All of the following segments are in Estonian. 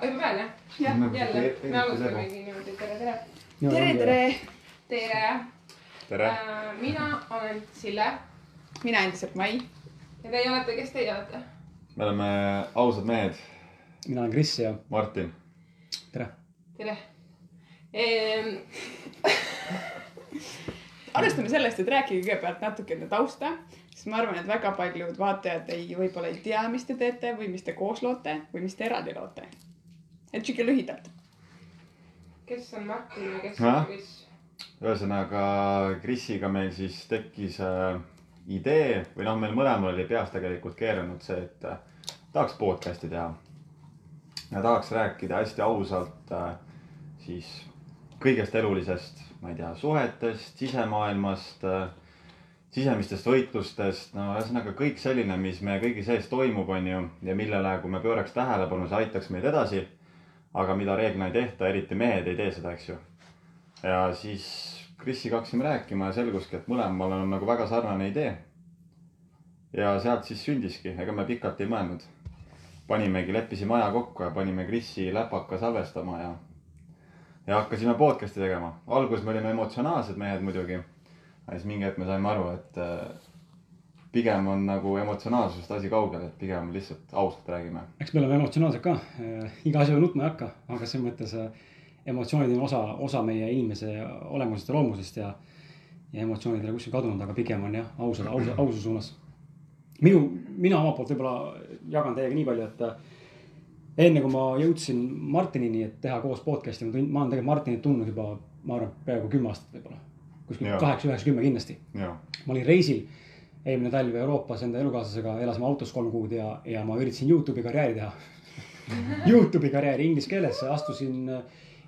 oi, juba peal jah? jah, jälle, me alustamegi niimoodi, tere, tere. tere, tere. tere. tere äh,. mina olen Sille. mina endiselt Mai. ja teie olete, kes teie olete? me oleme ausad mehed. mina olen Kris ja. Martin. tere. tere ehm... alustame sellest, et rääkige kõigepealt natuke enda tausta, sest ma arvan, et väga paljud vaatajad ei, võib-olla ei tea, mis te teete või mis te koos loote või mis te eraldi loote. Et sihuke lühidalt. kes on Martin ja kes on Kris? ühesõnaga Krisiga meil siis tekkis äh, idee või noh, meil mõlemal oli peas tegelikult keeranud see, et äh, tahaks podcast'i teha. ja tahaks rääkida hästi ausalt äh, siis kõigest elulisest, ma ei tea, suhetest, sisemaailmast äh,, sisemistest võitlustest, no ühesõnaga kõik selline, mis meie kõigi sees toimub, on ju, ja millele, kui me pööraks tähelepanu, see aitaks meid edasi. Aga mida reeglina ei tehta, eriti mehed ei tee seda, eks ju. ja siis Krisiga hakkasime rääkima ja selguski, et mõlemal on nagu väga sarnane idee. ja sealt siis sündiski, ega me pikalt ei mõelnud. panimegi, leppisime aja kokku ja panime Krisi läpaka salvestama ja, ja hakkasime podcast'i tegema. alguses me olime emotsionaalsed mehed muidugi. aga siis mingi hetk me saime aru, et pigem on nagu emotsionaalsusest asi kaugel, et pigem lihtsalt ausalt räägime. eks me oleme emotsionaalsed ka äh,, iga asjaga nutma ei hakka, aga selles mõttes äh, emotsioonid on osa, osa meie inimese olemusest ja loomusest ja. ja emotsioonid ei ole kuskil kadunud, aga pigem on jah, ausad, ausa, aususe suunas. minu, mina omalt poolt võib-olla jagan teiega nii palju, et äh, enne kui ma jõudsin Martinini, et teha koos podcast'i, ma tund-, ma olen tegelikult Martinit tundnud juba, ma arvan, peaaegu kümme aastat võib-olla. kuskil kaheksa, üheksa, kümme kindlasti. ma olin reisil eelmine talv Euroopas enda elukaaslasega, elasime autos kolm kuud ja, ja ma üritasin Youtube'i karjääri teha. Youtube'i karjääri inglise keeles, astusin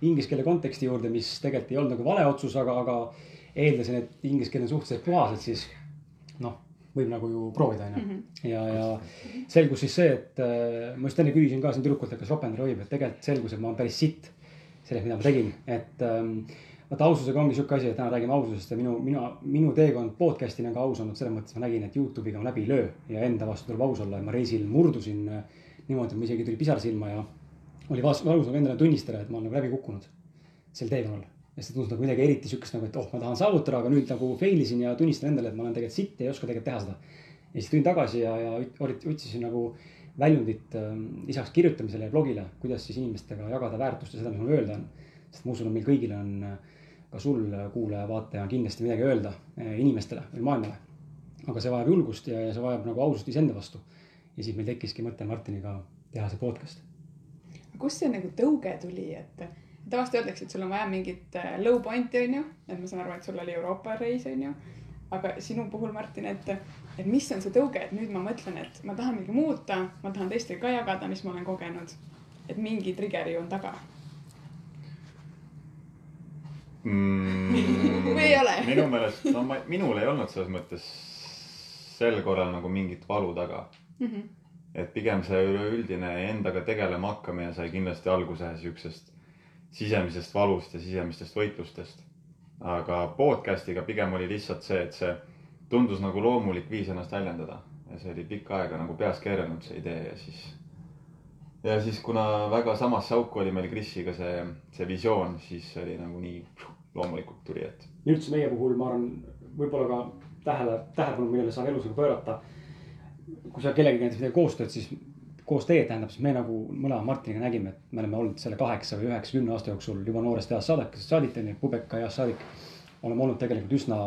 inglise keele konteksti juurde, mis tegelikult ei olnud nagu vale otsus, aga, aga eeldasin, et inglise keel on suhteliselt puhas, et siis noh, võib nagu ju proovida, onju. ja, ja selgus siis see, et äh, ma just enne küsisin ka siin tüdrukult, et kas ropendada võib, et tegelikult selgus, et ma olen päris sitt selles, mida ma tegin, et ähm, vaata aususega ongi sihuke asi, et täna räägime aususest ja minu, mina, minu teekond podcast'ina on ka aus olnud selles mõttes, ma nägin, et Youtube'iga ma läbi ei löö ja enda vastu tuleb aus olla ja ma reisil murdusin äh, niimoodi, et mul isegi tuli pisar silma ja oli valus nagu endale tunnistada, et ma olen nagu läbi kukkunud sel teekonnal. ja see tundus nagu midagi eriti siukest nagu, et oh, ma tahan saavutada, aga nüüd nagu fail isin ja tunnistan endale, et ma olen tegelikult sitt ja ei oska tegelikult teha seda. ja siis tulin tagasi ja, ja otsisin nagu väljundit äh, lisaks kirjutamisele ja blogile, kuidas siis inimestega jagada väärtust ja seda, mis mul öelda on. Sest ma usun, et meil kõigil on äh, ka sul, kuulaja, vaataja, kindlasti midagi öelda äh, inimestele või maailmale. aga see vajab julgust ja, ja see vajab nagu ausust iseenda vastu. ja siis meil tekkiski mõte Martiniga teha see podcast. kust see nagu tõuge tuli, et tavaliselt öeldakse, et sul on vaja mingit äh, low point'i onju, et ma saan aru, et sul oli Euroopa reis onju. aga sinu puhul, Martin, et, et mis on see tõuge, et nüüd ma mõtlen, et ma tahan midagi muuta, ma tahan teistega ka jagada, mis ma olen kogenud. et mingi trigger ju on taga mm, või ei ole? minu meelest, no ma, minul ei olnud selles mõttes sel korral nagu mingit valu taga mm? -hmm. et pigem see üleüldine endaga tegelema hakkamine sai kindlasti alguse siuksest sisemisest valust ja sisemistest võitlustest. aga podcast'iga pigem oli lihtsalt see, et see tundus nagu loomulik viis ennast väljendada ja see oli pikka aega nagu peas keeranud see idee ja siis. Ja siis, kuna väga samasse auku oli meil Krisiga see, see visioon, siis oli nagu nii loomulikult tuli, et. ja üldse meie puhul, ma arvan, võib-olla ka tähele, tähelepanu, millele saab elus nagu pöörata. kui sa kellegagi näiteks midagi koostööd, siis koos teed tähendab, siis me nagu mõlema Martiniga nägime, et me oleme olnud selle kaheksa või üheksa, kümne aasta jooksul juba noorest east saadik, saadik on ju, pubeka east saadik. oleme olnud tegelikult üsna,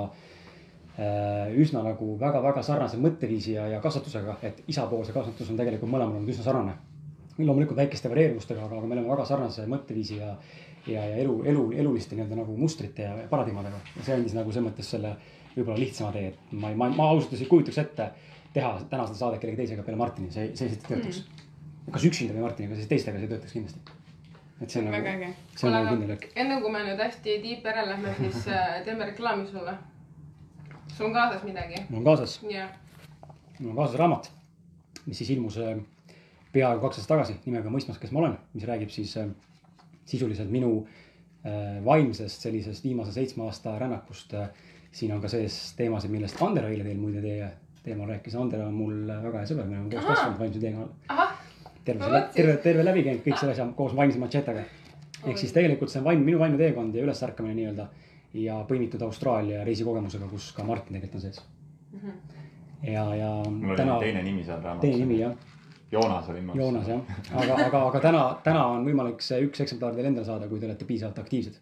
üsna nagu väga-väga sarnase mõtteviisi ja, ja kasvatusega, et isapoolse kasvatus on tegelikult mõlemal olnud üsna sarnane. Loomulikult väikeste varieeruvustega, aga, aga me oleme väga sarnase mõtteviisi ja, ja, ja elu, elu, eluliste nii-öelda nagu mustrite ja paradigmadega. ja see andis nagu selles mõttes selle võib-olla lihtsama tee, et ma ei, ma, ma ausalt öeldes ei kujutaks ette teha täna seda saadet kellegi teisega peale Martini, see, see lihtsalt ei töötaks mm.. kas üksinda või Martiniga, siis teistega see töötaks kindlasti. et see on väga nagu, äge. see on nagu kindel löök. enne kui me nüüd hästi deep ära lähme, siis äh, teeme reklaami sulle. sul on kaasas midagi? mul on kaasas, mul on kaasas raamat, mis siis ilmus äh, peaaegu kaks aastat tagasi nimega Mõistmas, kes ma olen, mis räägib siis äh, sisuliselt minu äh, vaimsest sellisest viimase seitsme aasta rännakust äh, siin on ka sees teemasid, millest Andero eile teil muide teie teemal rääkis. Andero on mul väga hea sõber, me oleme koos kasvanud vaimse teemal. ahah, terve terve, terve läbi käinud kõik selle asja koos vaimse machetega. ehk siis tegelikult see on vaim, minu vaimne teekond ja ülesärkamine nii-öelda ja põimitud Austraalia reisikogemusega, kus ka Martin tegelikult on sees. ja, ja mul oli täna, teine nimi seal raamatus. teine nimi jah, Joonas oli minu Joonas jah, aga, aga, aga täna, täna on võimalik see üks eksemplar teil endale saada, kui te olete piisavalt aktiivsed.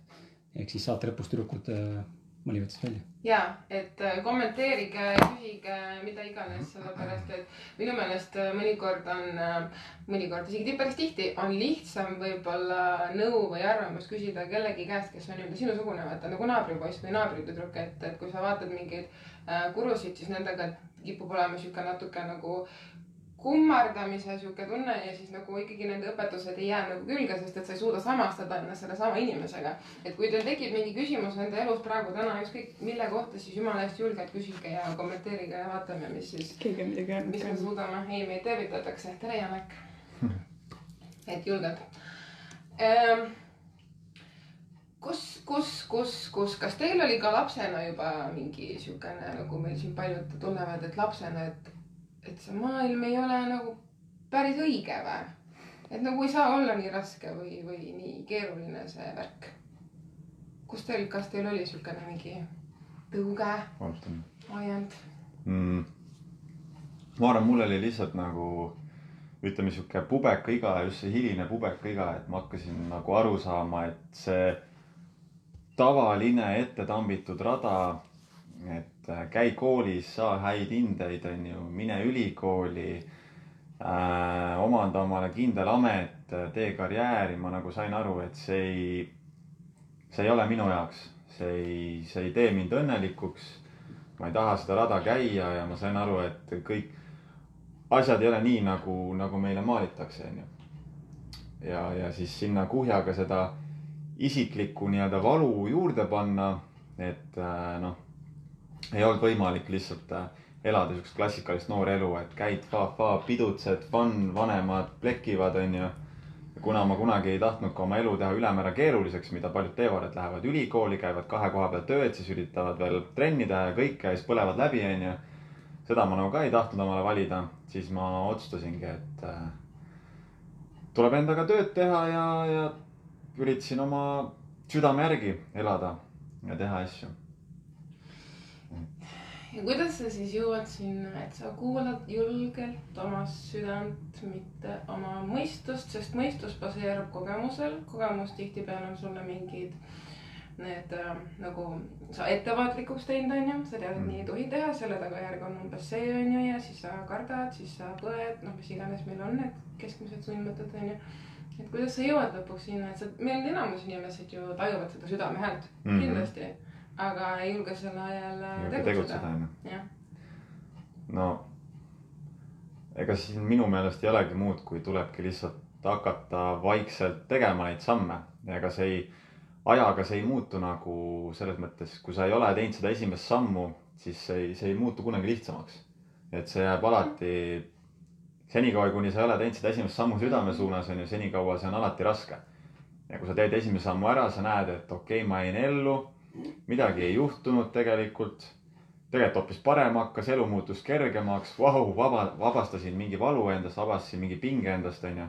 ehk siis saate lõpus tüdrukud äh, mõlivad siis välja. ja, et äh, kommenteerige, küsige mida iganes, sellepärast et minu meelest äh, mõnikord on, mõnikord isegi päris tihti on lihtsam võib-olla nõu või arvamust küsida kellegi käest, kes on nii-öelda sinusugune, vaata nagu naabripoiss või naabritüdruk, et, et kui sa vaatad mingeid äh, kurusid, siis nendega kipub olema sihuke natuke nagu kummardamise sihuke tunne ja siis nagu ikkagi nende õpetused ei jää nagu külge, sest et sa ei suuda samastada ennast sellesama inimesega. et kui teil tekib mingi küsimus ende elus praegu täna ükskõik mille kohta, siis jumala eest julgelt küsige ja kommenteerige ja vaatame, mis siis, keegi on midagi öelnud mis me suudame. ei, meid tervitatakse, tere Janek. et julgelt ähm,. kus, kus, kus, kus, kas teil oli ka lapsena juba mingi siukene nagu meil siin paljud tunnevad, et lapsena, et, et see maailm ei ole nagu päris õige või? et nagu ei saa olla nii raske või, või nii keeruline see värk. kus teil, kas teil oli siukene mingi tõuge, ajend? mm.. ma arvan, mul oli lihtsalt nagu ütleme, sihuke pubekaiga, just see hiline pubekaiga, et ma hakkasin nagu aru saama, et see tavaline ette tambitud rada, et äh, käi koolis, saa häid hindeid, onju, mine ülikooli äh,, omanda omale kindel amet, tee karjääri, ma nagu sain aru, et see ei, see ei ole minu jaoks, see ei, see ei tee mind õnnelikuks. Ma ei taha seda rada käia ja ma sain aru, et kõik asjad ei ole nii nagu, nagu meile maalitakse, onju. ja, ja siis sinna kuhjaga seda isiklikku nii-öelda valu juurde panna, et äh, noh, ei olnud võimalik lihtsalt äh, elada siukest klassikalist noorelu, et käid fa-fa, pidutsed, fun, vanemad plekivad, onju. kuna ma kunagi ei tahtnud ka oma elu teha ülemäära keeruliseks, mida paljud teevad, et lähevad ülikooli, käivad kahe koha peal tööd, siis üritavad veel trenni teha ja kõike ja siis põlevad läbi, onju. seda ma nagu ka ei tahtnud omale valida, siis ma otsustasingi, et äh, tuleb endaga tööd teha ja, ja üritasin oma südame järgi elada ja teha asju. Ja kuidas sa siis jõuad sinna, et sa kuulad julgelt oma südant, mitte oma mõistust, sest mõistus baseerub kogemusel, kogemus tihtipeale on sulle mingid need äh, nagu sa ettevaatlikuks teinud, onju, sa tead, et nii ei tohi teha, selle tagajärg on umbes see, onju, ja siis sa kardad, siis sa põed, noh, mis iganes meil on need keskmised sundmõtted, onju. et kuidas sa jõuad lõpuks sinna, et sa, meil enamus inimesed ju tajuvad seda südame häält mm. -hmm. kindlasti, aga ei julge selle ajal äh, tegutseda tegutseda, jah, no ega siin minu meelest ei olegi muud, kui tulebki lihtsalt hakata vaikselt tegema neid samme ja ega see ei, ajaga see ei muutu nagu selles mõttes, kui sa ei ole teinud seda esimest sammu, siis see ei, see ei muutu kunagi lihtsamaks. et see jääb alati, senikaua, kuni sa ei ole teinud seda esimest sammu südame suunas, on ju, senikaua see on alati raske. ja kui sa teed esimese sammu ära, sa näed, et okei okay,, ma jäin ellu, midagi ei juhtunud tegelikult tegelikult hoopis parem hakkas, elu muutus kergemaks, vau, vaba, vabastasin mingi valu endast, vabastasin mingi pinge endast, onju.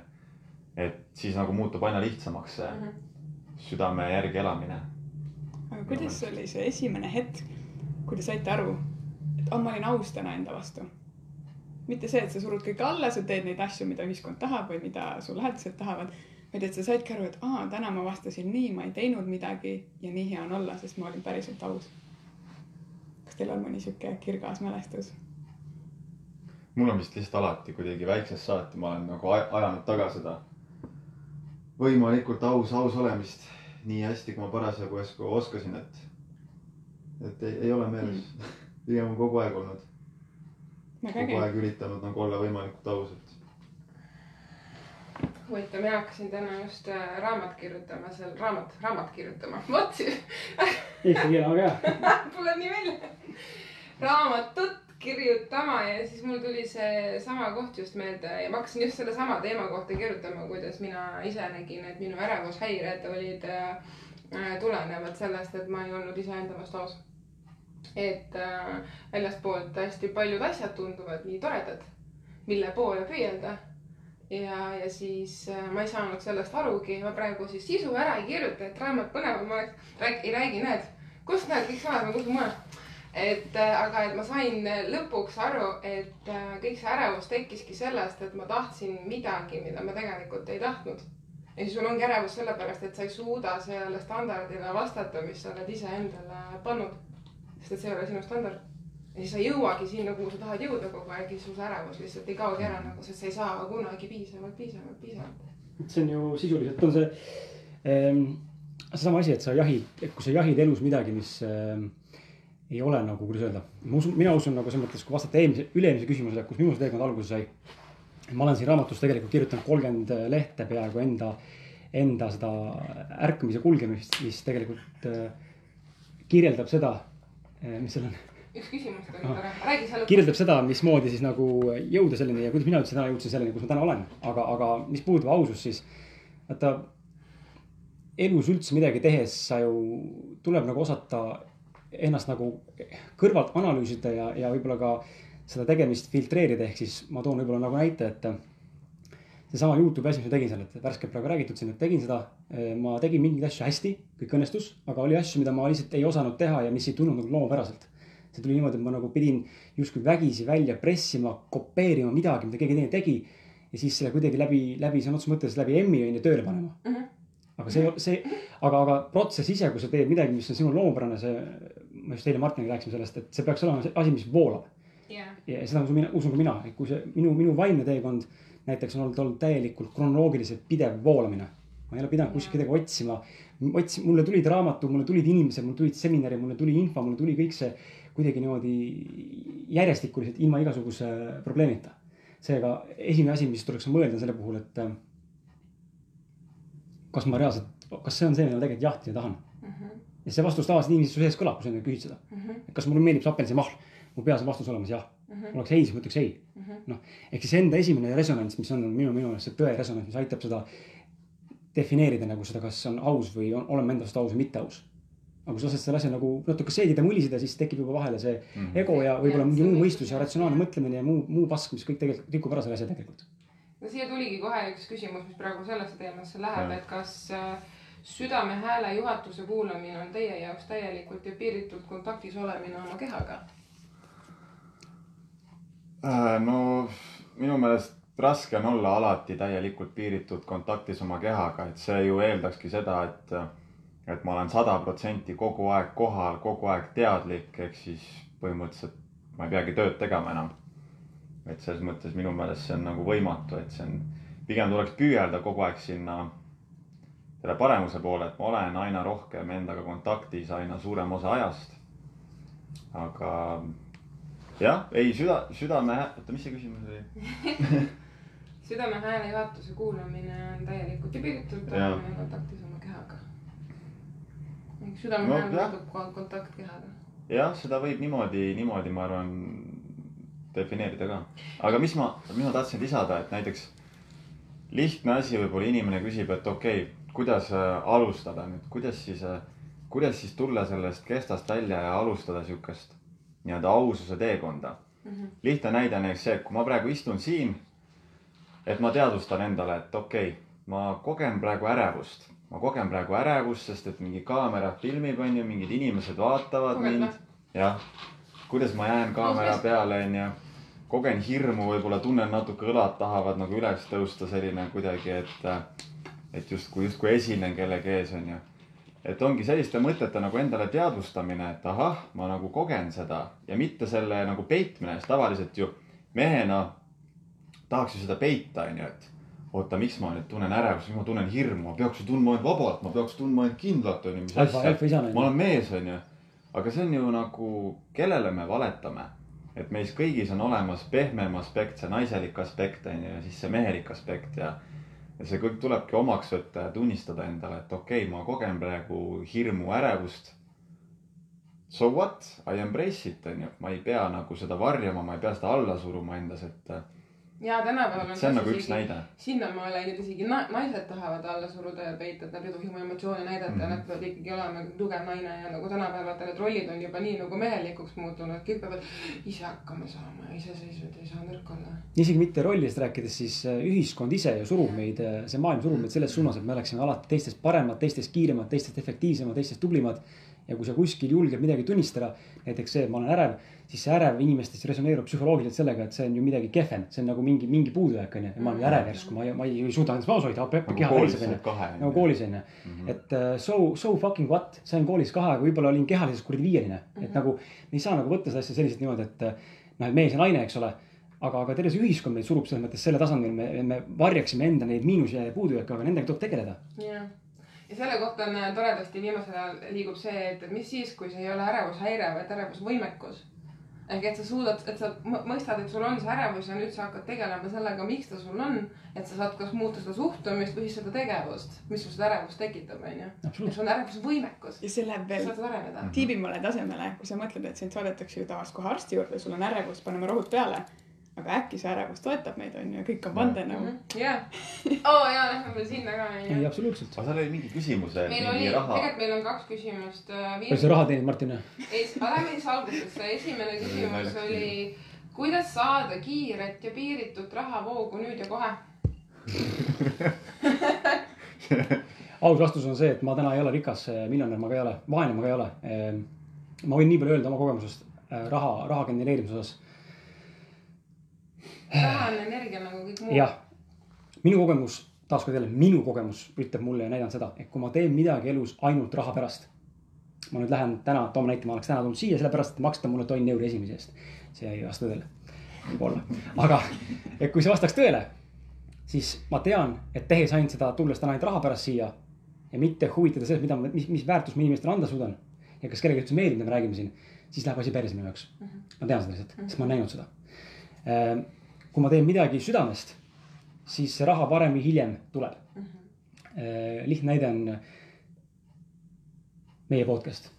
et siis nagu muutub aina lihtsamaks see Mhm. südame järgi elamine. aga kuidas oli see esimene hetk, kui te saite aru, et oh, ma olin aus täna enda vastu? mitte see, et sa surud kõike alla, sa teed neid asju, mida ühiskond tahab või mida su lähedased tahavad, vaid et sa saidki aru, et aa, täna ma vastasin nii, ma ei teinud midagi ja nii hea on olla, sest ma olin päriselt aus. kas teil on mõni sihuke kirgas mälestus? mul on vist lihtsalt alati kuidagi väiksest saati, ma olen nagu aj- ajanud taga seda võimalikult aus, aus olemist nii hästi, kui ma parasjagu oskasin, et, et ei, ei ole meeles. pigem on kogu aeg olnud, kogu äge. aeg üritanud nagu olla võimalikult aus, huvitav, mina hakkasin täna just äh, raamat kirjutama, seal raamat, raamat kirjutama, vot siis Eesti keel on hea. tuleb nii välja. raamatut kirjutama ja siis mul tuli seesama koht just meelde ja ma hakkasin just sellesama teema kohta kirjutama, kuidas mina ise nägin, et minu ärevushäired olid äh, äh, tulenevad sellest, et ma ei olnud iseenda vastu aus. et äh, väljastpoolt hästi paljud asjad tunduvad nii toredad, mille poole püüelda. ja, ja siis äh, ma ei saanud sellest arugi, ma praegu siis sisu ära ei kirjuta, et raamat põnevam oleks, ei räägi, näed, kust näed kõik sõnad on kuskil mujal. et äh, aga, et ma sain lõpuks aru, et äh, kõik see ärevus tekkiski sellest, et ma tahtsin midagi, mida ma tegelikult ei tahtnud. ja siis sul ongi ärevus sellepärast, et sa ei suuda sellele standardile vastata, mis sa oled iseendale pannud. sest et see ei ole sinu standard. Ja siis sa ei jõuagi sinna, kuhu sa tahad jõuda kogu aeg ja sul see ärevus lihtsalt ei kaogi ära nagu, sest sa ei saa kunagi piisavalt, piisavalt, piisavalt. see on ju sisuliselt on see ähm, seesama asi, et sa jahid, kui sa jahid elus midagi, mis ähm, ei ole nagu, kuidas öelda, ma usun, mina usun nagu selles mõttes, kui vastata eelmise, üle-eelmise küsimusele, kus minu teekond alguse sai. ma olen siin raamatus tegelikult kirjutanud kolmkümmend lehte peaaegu enda, enda seda ärkamise kulgemist, mis tegelikult äh, kirjeldab seda, mis seal on üks küsimus oli tore, räägi seal. kirjeldab seda, mismoodi siis nagu jõuda selleni ja kuidas mina üldse täna jõudsin selleni, kus ma täna olen. aga, aga mis puudutab ausust, siis vaata elus üldse midagi tehes sa ju, tuleb nagu osata ennast nagu kõrvalt analüüsida ja, ja võib-olla ka seda tegemist filtreerida, ehk siis ma toon võib-olla nagu näite, et seesama Youtube'i asi, mis ma tegin seal, et värskelt praegu räägitud siin, et tegin seda. ma tegin mingeid asju hästi, kõik õnnestus, aga oli asju, mida ma lihtsalt ei osanud teha ja mis ei tulnud nagu loomupäraselt see tuli niimoodi, et ma nagu pidin justkui vägisi välja pressima, kopeerima midagi, mida keegi teine tegi. ja siis selle kuidagi läbi, läbi sõna otseses mõttes läbi emmi on ju tööle panema mm. -hmm. aga see, see, aga, aga protsess ise, kui sa teed midagi, mis on sinu loomupärane, see, ma just eile Martiniga rääkisime sellest, et see peaks olema see asi, mis voolab. jah, ja seda usun mina, usun ka mina, et kui see minu, minu vaimne teekond näiteks on olnud, olnud täielikult kronoloogiliselt pidev voolamine. ma ei ole pidanud kuskil midagi otsima, otsi-, mulle tulid raamatud, mulle tulid inimesed, mulle tulid seminarid, mulle tuli info, mulle tuli kõik see kuidagi niimoodi järjestikuliselt ilma igasuguse probleemita. seega esimene asi, mis tuleks mõelda selle puhul, et äh, kas ma reaalselt, kas see on see, mida ma tegelikult jahtida tahan. ja see vastus tavaliselt inimese sees kõlab, kui sa nüüd küsid seda. et kas mulle meeldib see apelsinimahl, mu peas on vastus olemas jah. kui oleks ei, siis ma ütleks ei. noh, ehk siis enda esimene resonants, mis on minu, minu meelest see tõe resonants, mis aitab seda defineerida nagu seda, kas on aus või on, oleme enda vastu aus või mitte aus. Aga kui sa lased selle asja nagu natuke seedida, mõliseda, siis tekib juba vahele see mm -hmm. ego ja võib-olla mingi muu mõistus ja ratsionaalne mõtlemine ja muu, muu pask, mis kõik tegelikult rikub ära selle asja tegelikult. no siia tuligi kohe üks küsimus, mis praegu sellesse teemasse läheb, et kas äh, südame hääle juhatuse kuulamine on teie jaoks täielikult ja piiritult kontaktis olemine oma kehaga? Äh, no minu meelest raske on olla alati täielikult piiritud kontaktis oma kehaga, et see ju eeldakski seda, et, et ma olen sada protsenti kogu aeg kohal, kogu aeg teadlik, ehk siis põhimõtteliselt ma ei peagi tööd tegema enam. et selles mõttes minu meelest see on nagu võimatu, et see on, pigem tuleks püüelda kogu aeg sinna selle paremuse poole, et ma olen aina rohkem endaga kontaktis aina suurem osa ajast. aga jah, ei süda, südame, oota, mis see küsimus oli? südame hääle juhatuse kuulamine on täielikult Jaa. olemine kontaktis. Südame No ko- kontakt kehaga. jah, seda võib niimoodi, niimoodi, ma arvan, defineerida ka. aga mis ma, mis ma tahtsin lisada, et näiteks lihtne asi võib-olla inimene küsib, et okei okay,, kuidas äh, alustada nüüd, kuidas siis, kuidas siis tulla sellest kestast välja ja alustada siukest nii-öelda aususe teekonda mm. -hmm. lihtne näide on näiteks see, et kui ma praegu istun siin, et ma teadvustan endale, et okei okay,, ma kogen praegu ärevust, ma kogen praegu ärevust, sest et mingi kaamera filmib, onju, mingid inimesed vaatavad Koged mind. jah, kuidas ma jään kaamera peale, onju. kogen hirmu, võib-olla tunnen natuke õlad tahavad nagu üles tõusta, selline kuidagi, et, et justkui, justkui esinen kellegi ees, onju. et ongi selliste mõtete nagu endale teadvustamine, et ahah, ma nagu kogen seda. Ja mitte selle nagu peitmine, sest tavaliselt ju mehena tahaks ju seda peita, onju, et oota, miks ma nüüd tunnen ärevust, miks ma tunnen hirmu, ma peaks ju tundma end vabalt, ma peaks tundma end kindlalt, onju, mis alfa, asja ma. olen mees, onju. aga see on ju nagu, kellele me valetame? et meis kõigis on olemas pehmem aspekt, see naiselik aspekt onju ja siis see mehelik aspekt ja. ja see kõik tulebki omaks võtta ja tunnistada endale, et okei okay,, ma kogen praegu hirmu, ärevust. So what, I embrace it onju, ma ei pea nagu seda varjama, ma ei pea seda alla suruma endas, et. Ja tänapäeval on see on nagu üks näide. sinnamaale läinud isegi na- naised tahavad alla suruda ja peita, et nad ei tohi oma emotsioone näidata mm. -hmm. nad peavad ikkagi olema tugev naine ja nagu tänapäeval vaata need rollid on juba nii nagu mehelikuks muutunud, kõik peavad ise hakkama saama ja iseseisvad ei saa nõrk olla. isegi mitte rollidest rääkides, siis äh, ühiskond ise ju surub meid, see maailm surub meid selles suunas, et me oleksime alati teistest paremad, teistest kiiremad, teistest efektiivsemad, teistest tublimad. Ja kui sa kuskil julged midagi tunnistada, näiteks see, et ma olen ärev, siis see ärev inimestes resoneerub psühholoogiliselt sellega, et see on ju midagi kehvem, see on nagu mingi, mingi puudujääk onju. ma olen ju ärev järsku, ma ei, ma ei, suuda ennast maas hoida, nagu keha väriseb onju. nagu koolis onju, et uh, so, so fucking what, sain koolis kahe, aga võib-olla olin kehaliselt kuradi viieline, et nagu me ei saa nagu võtta seda asja selliselt niimoodi, et äh, noh, et mees ja naine, eks ole. aga, aga terve see ühiskond meid surub selles mõttes selle tasandil, me, me varjaksime enda neid miinusi ja puudujääke, aga nendega tuleb tegeleda. jah, ja selle kohta on äh, toredasti viimasel ajal liigub see, et, mis siis, kui see ei ole ärevushäire, vaid ärevusvõimekus. ehk et sa suudad, et sa mõ- mõistad, et sul on see ärevus ja nüüd sa hakkad tegelema sellega, miks ta sul on. et sa saad kas muuta seda suhtumist või siis seda tegevust, mis sul seda ärevust tekitab, onju. et sul on ärevusvõimekus. ja see läheb veel saad areneda. tiibimale tasemele, kui sa mõtled, et sind saadetakse ju tavaliselt kohe arsti juurde, sul on ärevus, paneme rohud peale. Aga äkki see ärevus toetab meid, on ju, kõik on vandenõu. jah, oo jaa, lähme veel sinna ka, ei, onju. absoluutselt. aga seal oli mingi küsimus, et meil oli, tegelikult meil on kaks küsimust. palju sa raha teenid, Martin? Es-, lähme siis algusesse, esimene küsimus oli, kuidas saada kiiret ja piiritut rahavoogu nüüd ja kohe? aus vastus on see, et ma täna ei ole rikas eh, miljonär, ma ka ei ole, vaene ma ka ei ole. ma võin nii palju öelda oma kogemusest eh, raha, raha genereerimise osas. Raha on energia nagu kõik muu. jah, minu kogemus, taaskord jälle minu kogemus ütleb mulle ja näidanud seda, et kui ma teen midagi elus ainult raha pärast. ma nüüd lähen täna, toome näite, ma oleks täna tulnud siia sellepärast, et maksta mulle tonn euri esimese eest. see ei vasta tõele, võib-olla, aga et kui see vastaks tõele, siis ma tean, et tehes ainult seda, tulles täna ainult raha pärast siia ja mitte huvitada sellest, mida mis, mis väärtust ma inimestele anda suudan ja kas kellelegi üldse meeldib, mida me räägime siin, siis läheb asi päris minu jaoks. ma tean seda lihtsalt, sest ma olen näinud seda. Kui ma teen midagi südamest, siis see raha varem või hiljem tuleb. lihtne näide on meie podcast.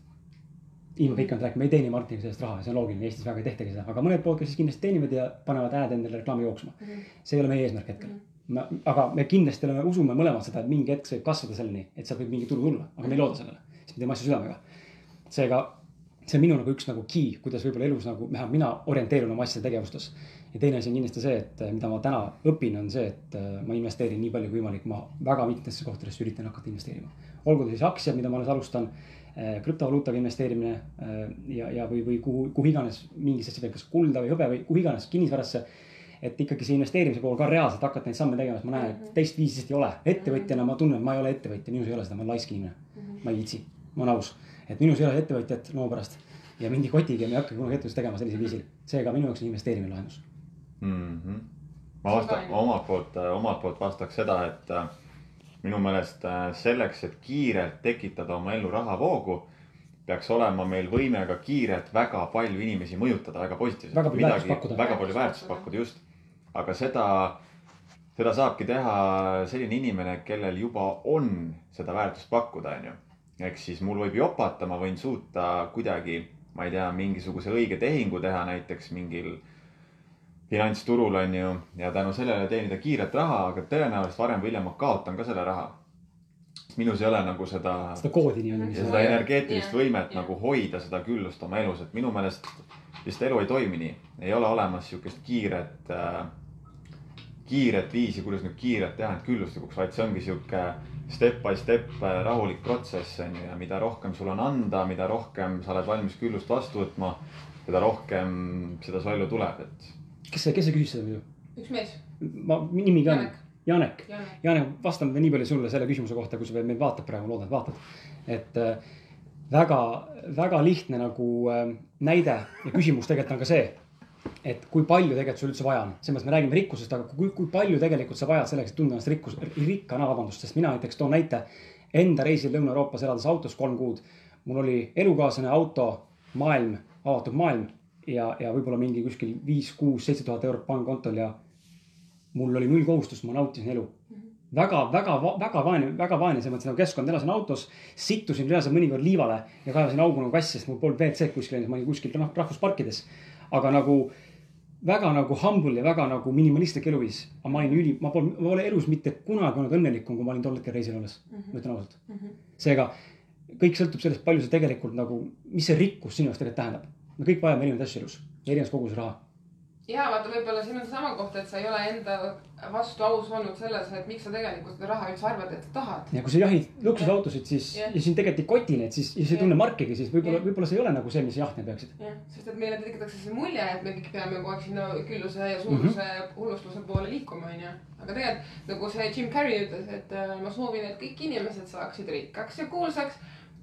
ilma pikemalt rääkima, ei teeni Martin sellest raha, see on loogiline, Eestis väga ei tehtagi seda, aga mõned podcast'id kindlasti teenivad ja panevad hääd endale reklaami jooksma. see ei ole meie eesmärk hetkel. aga me kindlasti oleme, usume mõlemad seda, et mingi hetk see võib kasvada selleni, et sealt võib mingi tulu tulla, aga me ei looda sellele. siis me teeme asju südamega. seega see on minu nagu üks nagu key, kuidas võib-olla elus nagu, vähemalt mina orienteerun oma asjade tegevustes. ja teine asi on kindlasti see, et eh, mida ma täna õpin, on see, et eh, ma investeerin nii palju kui võimalik, ma väga mitmesse kohtadesse üritan hakata investeerima. olgu ta siis aktsiad, mida ma alles alustan, krüptovaluutaga investeerimine eh, ja, ja, või, või kuhu, kuhu iganes mingisse asja veel, kas kulda või hõbe või kuhu iganes kinnisvarasse. et ikkagi see investeerimise pool ka reaalselt hakata neid samme tegema, sest ma näen, et teist viisi lihtsalt ei ole. ettevõtjana ma tunnen, ma ei ole ettevõtja, minus ei ole seda, ma olen laisk inimene. ma ei viitsi, ma olen aus, et minus ei ole ettevõtjat loo pärast ja mingi kotiga me ei hakka kunagi ettevõtlust tegema sellisel viisil. seega minu jaoks on investeerimine lahendus. mm. -hmm. ma vastan, omalt poolt, omalt poolt vastaks seda, et äh, minu meelest äh, selleks, et kiirelt tekitada oma ellu rahavoogu, peaks olema meil võime ka kiirelt väga palju inimesi mõjutada väga positiivselt. Väga palju väärtust pakkuda. väga palju väärtust pakkuda, just. aga seda, seda saabki teha selline inimene, kellel juba on seda väärtust pakkuda, onju. Ehk siis mul võib jopata, ma võin suuta kuidagi, ma ei tea, mingisuguse õige tehingu teha näiteks mingil finantsturul on ju ja tänu sellele teenida kiiret raha, aga tõenäoliselt varem või hiljem ma kaotan ka selle raha. minus ei ole nagu seda, seda koodi nii-öelda, ja seda energeetilist Jah. võimet Jah. nagu hoida seda küllust oma elus, et minu meelest lihtsalt elu ei toimi nii. ei ole olemas sihukest kiiret äh,, kiiret viisi, kuidas nüüd kiirelt teha end külluslikuks, vaid see ongi sihuke step by step äh, rahulik protsess on ju ja mida rohkem sul on anda, mida rohkem sa oled valmis küllust vastu võtma, seda rohkem seda su ellu tuleb, et kes see, kes see küsis seda muidu? üks mees, ma, nimi ka on Janek.. Janek. Janek. Vastan nii palju sulle selle küsimuse kohta, kui sa veel meid vaatad praegu, loodan, et vaatad. et äh, väga, väga lihtne nagu äh, näide ja küsimus tegelikult on ka see, et kui palju tegelikult sul üldse vaja on. selles mõttes me räägime rikkusest, aga kui, kui palju tegelikult sa vajad selleks, et tunda ennast rikkus, rikkana, vabandust, sest mina näiteks toon näite enda reisil Lõuna-Euroopas elades autos kolm kuud. mul oli elukaaslane, auto, maailm, avatud maailm ja, ja võib-olla mingi kuskil viis, kuus, seitse tuhat eurot pangakontol ja mul oli null kohustust, ma nautisin elu väga, väga, väga vaene, väga vaene selles mõttes nagu keskkond, elasin autos, sittusin reaalselt mõnikord liivale ja kaevasin augu nagu kass, sest mul polnud WC-d kuskil, ma olin kuskil noh rahvusparkides. Aga nagu väga nagu humble ja väga nagu minimalistlik eluviis. aga ma olin üli, ma pole, ma pole elus mitte kunagi olnud õnnelikum, kui ma olin tol hetkel reisil olles, ma ütlen ausalt. seega kõik sõltub sellest, palju sa tegelikult nagu, mis see rikkus sinu jaoks tegelikult tähendab. me kõik vajame erinevaid asju elus, erinevas koguses raha. Ja vaata, võib-olla siin on seesama koht, et sa ei ole enda vastu aus olnud selles, et miks sa tegelikult seda raha üldse arvad, et sa tahad. ja kui sa jahid luksusautosid, siis Jah. ja sind tegelikult ei koti need, siis, siis ei Jah. tunne markigi, siis võib-olla võib-olla see ei ole nagu see, mis sa jahtida peaksid. jah, sest et meile tekitatakse see mulje, et me kõik peame kogu aeg sinna külluse ja suuruse mm -hmm. hullustuse poole liikuma, onju. aga tegelikult nagu see Jim Carrey ütles, et äh, ma soovin, et kõik inimesed saaksid rikkaks ja kuulsaks.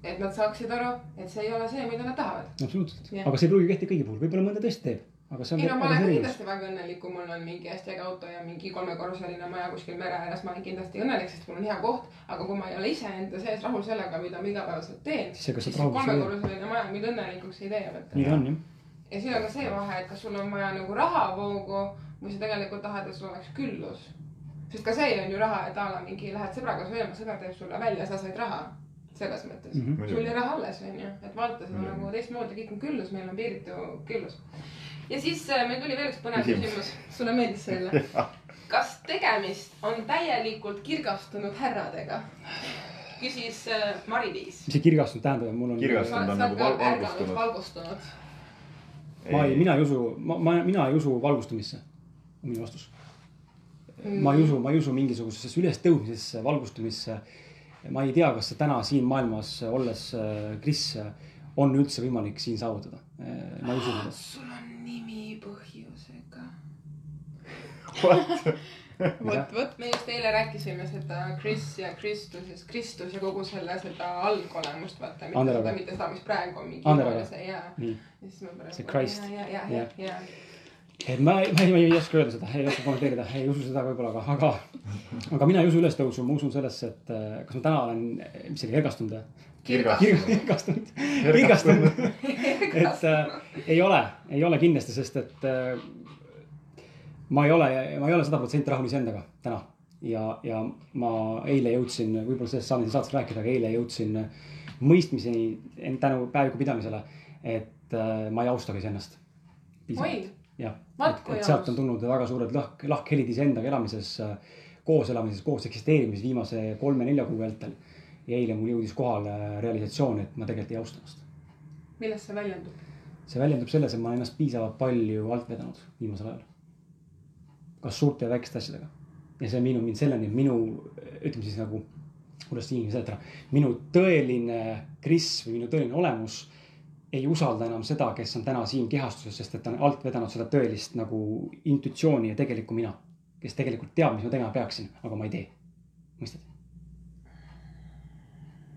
et nad saaksid aru, et see ei ole see, mida nad tahavad. absoluutselt aga see ei pruugi kehtida kõigi puhul, võib-olla mõnda tõesti teeb, aga see on. ei no ma olen kindlasti väga õnnelik, kui mul on mingi hästi äge auto ja mingi kolmekorruseline maja kuskil mere ääres, ma olen kindlasti õnnelik, sest mul on hea koht. aga kui ma ei ole iseenda sees rahul sellega, mida ma igapäevaselt teen, Siis see, siis see kolmekorruseline maja mind õnnelikuks ei tee. nii on jah. ja siin on ka see vahe, et kas sul on vaja nagu rahavoogu või sa tegelikult tahad, et sul oleks küllus. sest ka see on ju raha, et a la mingi lähed sõbraga sööma, sõber teeb sulle välja, sa said raha. selles mõttes mm. -hmm. sul jäi raha alles, onju, et vaata seda Muidugi. nagu teistmoodi, kõik on küllus, meil on piiritu küllus. Ja siis äh, meil tuli veel üks põnev Küsimus. sulle meeldis see jälle? kas tegemist on täielikult kirgastunud härradega? küsis äh, Mari-Liis. mis see kirgastunud tähendab, mul on. Kirgastunud. on nagu val- valgustunud. valgustunud. ma ei, mina ei usu, ma, ma, mina ei usu valgustumisse. on minu vastus. ma ei usu, ma ei usu mingisugusesse ülestõusmisesse, valgustumisse. ma ei tea, kas see täna siin maailmas olles, Kris, on üldse võimalik siin saavutada. ma ei usu seda. sul on nimi põhjusega. vot, vot. me just eile rääkisime seda Chris ja Kristusest, Kristus ja kogu selle seda algolemust, vaata. mitte seda, mitte seda, mis praegu on mingi. Anderaga. ja, nii, ja siis ma pärast. See Christ. ja, ja, ja, ja, et ma, ma ei, ma ei oska öelda seda, ei oska kommenteerida, ei usu seda võib-olla, aga, aga, aga mina ei usu ülestõusu, ma usun sellesse, et äh, kas ma täna olen, mis see oli, ergastunud või? kirgastunud. kirgastunud, kirgastunud, et äh, ei ole, ei ole kindlasti, sest et äh, ma ei ole, ma ei ole sada protsenti rahul iseendaga täna ja, ja ma eile jõudsin, võib-olla sellest saame siin saates rääkida, aga eile jõudsin mõistmiseni en- tänu päeviku pidamisele, et äh, ma ei austagi iseennast. oi, jah, et, et sealt on tulnud väga suured lahk, lahkhelid iseendaga elamises, koos elamises, koos eksisteerimises viimase kolme-nelja kuu vältel. ja eile mul jõudis kohale realisatsioon, et ma tegelikult ei austa ennast. millest see väljendub? see väljendub selles, et ma olen ennast piisavalt palju alt vedanud viimasel ajal. Kas suurte ja väikeste asjadega. ja see on viinud mind selleni, et minu, ütleme siis nagu, kuidas see inimene seletada, minu tõeline Kris või minu tõeline olemus ei usalda enam seda, kes on täna siin kehastuses, sest et ta on alt vedanud seda tõelist nagu intuitsiooni ja tegelikku mina. kes tegelikult teab, mis ma tegema peaksin, aga ma ei tee. mõistad?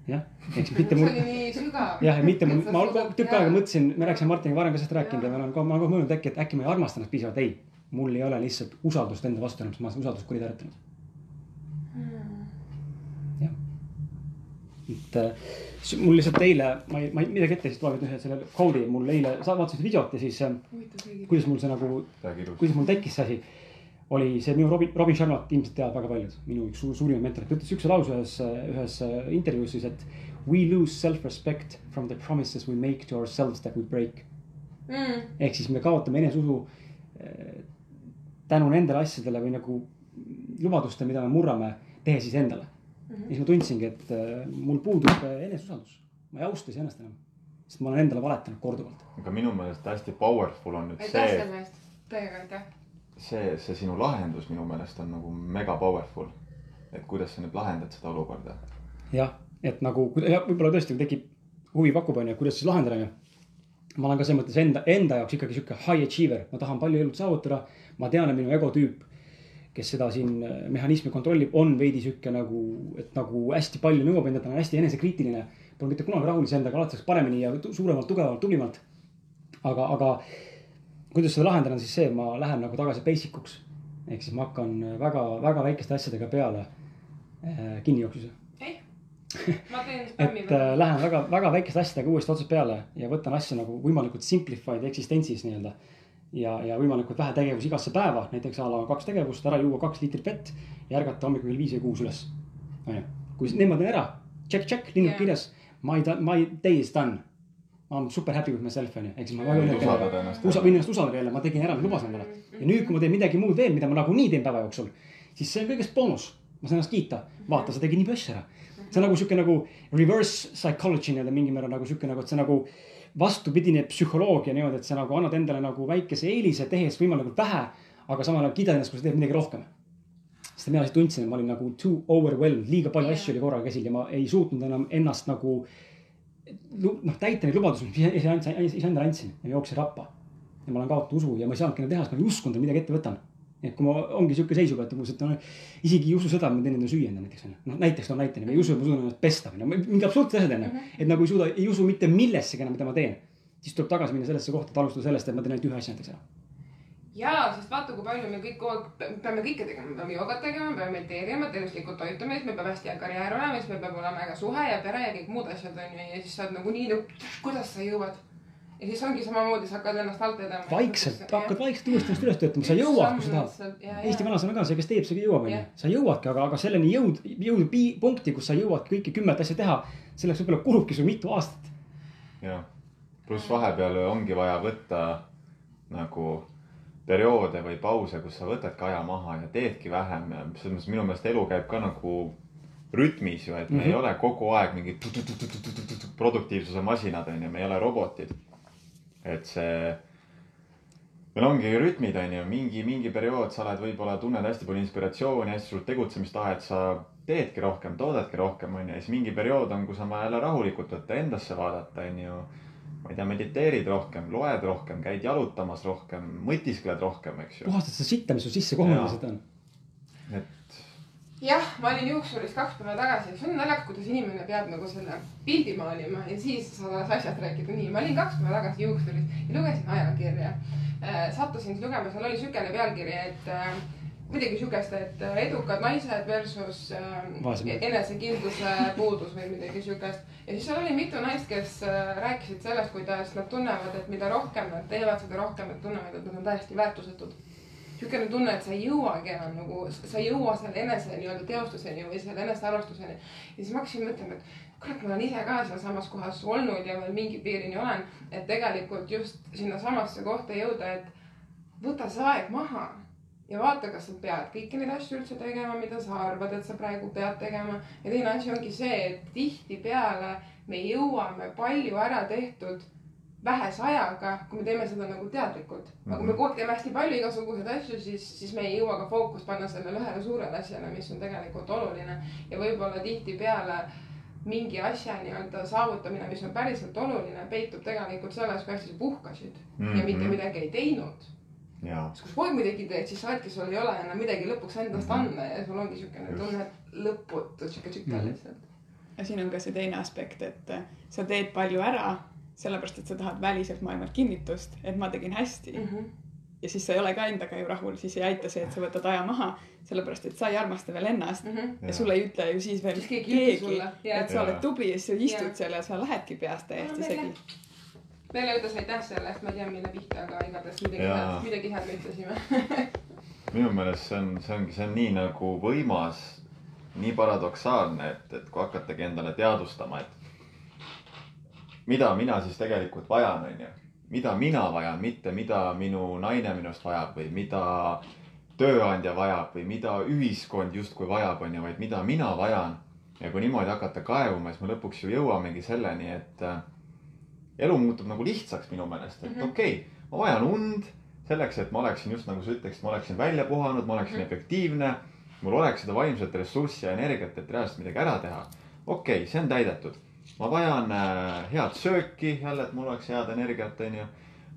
jah, siis mitte see mul oli nii sügav. jah, ja mitte mul, ma tükk aega mõtlesin, me rääkisime Martiniga varem ka sellest rääkinud ja ma olen, ma olen kogu aeg mõelnud äkki, et äkki ma ei armasta ennast piisavalt, ei. Mul ei ole lihtsalt usaldust enda vastu enam, sest ma olen seda usaldust kuritarvitanud. jah. et äh, mul lihtsalt eile, ma ei, ma ei, midagi ette, siis loen ühe selle koodi, mul eile, sa vaatasid videot ja siis äh, kuidas mul see nagu kuidas mul tekkis see asi, oli see minu Robin, Robin Sharmat ilmselt teavad väga paljud, minu üks suur, suurimaid mentoreid, ta ütles siukse lause ühes, ühes äh, intervjuus siis, et we lose self-respect from the promises we make to ourselves that we break. Mm. ehk siis me kaotame eneseusu tänu nendele asjadele või nagu lubadustele, mida me murrame, tehes siis endale mm. -hmm. ja siis ma tundsingi, et äh, mul puudub äh, eneseusaldus, ma ei austa iseennast enam, sest ma olen endale valetanud korduvalt. aga minu meelest hästi powerful on nüüd aitäh see, selle eest, täiega aitäh. see, see sinu lahendus minu meelest on nagu mega powerful. et kuidas sa nüüd lahendad seda olukorda. jah, et nagu kui- jah, võib-olla tõesti tekib huvi pakub, onju, kuidas siis lahendada, onju. ma olen ka selles mõttes enda, enda jaoks ikkagi sihuke high achiever, ma tahan palju elus saavutada. Ma tean, et minu egotüüp, kes seda siin äh, mehhanismi kontrollib, on veidi sihuke nagu, et nagu hästi palju nõuab endalt, on hästi enesekriitiline. Pole mitte kunagi rahul iseendaga, alati saaks paremini ja suuremalt, tugevamalt, tublimalt. aga, aga kuidas seda lahendada, on siis see, ma lähen nagu tagasi basic uks. ehk siis ma hakkan väga-väga väikeste asjadega peale äh, ma teen spämmi et äh, lähen väga, väga väikeste asjadega uuesti otsast peale ja võtan asju nagu võimalikult simplified eksistentsis nii-öelda. ja, ja võimalikult vähe tegevusi igasse päeva, näiteks a la kaks tegevust, ära juua kaks liitrit vett ja ärgata hommikul kell viis või kuus üles. onju, kui niimoodi on ära, check, check, linnud Jaa. kirjas, my, my day is done. I m super happy with myself on ju, ehk siis ma väga õnnelik ennast. usa-, võin ennast usaldada jälle, ma tegin ära, mis lubasin endale. ja nüüd, kui ma teen midagi muud veel, mida ma nagunii teen päeva jooksul, siis see on kõigest boonus. ma saan ennast kiita, vaata, sa tegid nii palju asju ära. see on nagu sihuke nagu reverse psychology nii-öelda mingil määral nagu sihuke nagu, et see nagu vastupidine psühholoogia niimoodi, et sa nagu annad endale nagu väikese eelise, tehes võimalikult vähe, aga samal ajal kiidad ennast, kui sa teed midagi rohkem. sest mina lihtsalt tundsin, et ma olin nagu too overwhelmed, liiga palju asju oli korraga käsil ja ma ei suutnud enam ennast nagu noh, täita neid lubadusi, mis andsin, iseendale andsin ja jooksin rappa. ja ma olen kaotanud usu ja ma ei saanudki enam teha, sest ma ei uskunud, et midagi ette võtan. Et kui ma ongi sihuke seisuga, et umbes, et no isegi ei usu seda, et ma teen endale süüa endale näiteks onju. noh näiteks no näitena, ma ei usu, et ma suudan ennast pesta onju, mingi absurdsed asjad onju. et nagu ei suuda, ei usu mitte millessegi enam, mida ma teen. siis tuleb tagasi minna sellesse kohta, et alustada sellest, et ma teen ainult ühe asja näiteks ära. jaa, sest vaata, kui palju me kõik kogu aeg peame kõike tegema, me peame joogat tegema, me peame mediteerima, tervislikult toituma, siis meil peab hästi hea karjäär olema, siis meil peab olema äge suhe ja pere ja kõik muud asjad onju ja siis sa oled nagu nii nagu, kuidas sa jõuad. Ja siis ongi samamoodi, sa hakkad ennast alt vedama. vaikselt, hakkad vaikselt uuesti üles töötama, sa jõuad, kui sa tahad. Eesti vanasõna ka, see, kes teeb, see ka jõuab, onju sa jõuadki, aga, aga selleni jõud, jõuda pi- punkti, kus sa jõuadki kõike kümmet asja teha, selleks võib-olla kulubki sul mitu aastat. jah, pluss vahepeal ongi vaja võtta nagu perioode või pause, kus sa võtadki aja maha ja teedki vähem ja selles mõttes minu meelest elu käib ka nagu rütmis ju, et me mm -hmm. ei Mhm. ole kogu aeg mingid produktiivsuse masinad onju, me ei ole robotid. Et see, meil ongi rütmid onju, mingi, mingi periood sa oled, võib-olla tunned hästi palju inspiratsiooni, hästi suurt tegutsemistahet, sa teedki rohkem, toodadki rohkem onju ja siis mingi periood on, kus on vaja jälle rahulikult võtta, endasse vaadata onju ma ei tea, mediteerid rohkem, loed rohkem, käid jalutamas rohkem, mõtiskled rohkem, eks ju. puhastad seda sitta, mis sul sisse seda on. et jah, ma olin juuksuris kaks päeva tagasi, see on naljakas, kuidas inimene peab nagu selle pildi maalima ja siis saad asjast rääkida. nii, ma olin kaks päeva tagasi juuksuris ja lugesin ajakirja. sattusin siis lugema, seal oli siukene pealkiri, et äh, midagi siukest, et äh, edukad naised versus äh, enesekindluse puudus või midagi siukest. ja siis seal oli mitu naist, kes äh, rääkisid sellest, kuidas nad tunnevad, et mida rohkem nad teevad, seda rohkem nad tunnevad, et nad on täiesti väärtusetud niisugune tunne, et sa ei jõuagi enam nagu, sa ei jõua selle enese nii-öelda teostuseni või selle enesearmastuseni. ja siis ma hakkasin mõtlema, et kurat, ma olen ise ka sealsamas kohas olnud ja veel mingi piirini olen, et tegelikult just sinnasamasse kohta jõuda, et võta see aeg maha ja vaata, kas sa pead kõiki neid asju üldse tegema, mida sa arvad, et sa praegu pead tegema. ja teine asi ongi see, et tihtipeale me jõuame palju ära tehtud vähese ajaga, kui me teeme seda nagu teadlikult. aga kui me kogu aeg teeme hästi palju igasuguseid asju, siis, siis me ei jõua ka fookust panna sellele ühele suurele asjale, mis on tegelikult oluline. ja võib-olla tihtipeale mingi asja nii-öelda saavutamine, mis on päriselt oluline, peitub tegelikult selles, kui hästi sa puhkasid mm -hmm. ja mitte Mhm. midagi ei teinud. ja, sest kui sa kogu aeg midagi teed, siis sa oledki, sul ei ole enam midagi lõpuks endast anda ja sul ongi siukene Just. tunne, et lõputu siuke tsükkel Mhm. lihtsalt. ja siin on ka see teine aspekt, et sa teed palju ära, sellepärast et sa tahad väliselt maailmalt kinnitust, et ma tegin hästi mm. Mhm. ja siis sa ei ole ka endaga ju rahul, siis ei aita see, et sa võtad aja maha, sellepärast et sa ei armasta veel ennast. ja sulle ei ütle ju siis veel Siis keegi keegi et sa oled tubli ja siis sa istud Jah. seal ja sa lähedki peast täiesti No, segi meile ütles aitäh selle eest, ma ei tea, mille pihta, aga igatahes midagi head, midagi head me ütlesime. minu meelest see on, see ongi, see on nii nagu võimas, nii paradoksaalne, et, et kui hakatagi endale teadvustama, et mida mina siis tegelikult vajan, onju. mida mina vajan, mitte mida minu naine minust vajab või mida tööandja vajab või mida ühiskond justkui vajab, onju, vaid mida mina vajan. ja kui niimoodi hakata kaevama, siis me lõpuks ju jõuamegi selleni, et äh, elu muutub nagu lihtsaks minu meelest, et Mhm. okei okay,, ma vajan und selleks, et ma oleksin just nagu sa ütleksid, ma oleksin välja puhanud, ma oleksin Mhm. efektiivne. mul oleks seda vaimset ressurssi ja energiat, et reaalselt midagi ära teha. okei okay,, see on täidetud. Ma vajan äh, head sööki jälle, et mul oleks head energiat, onju.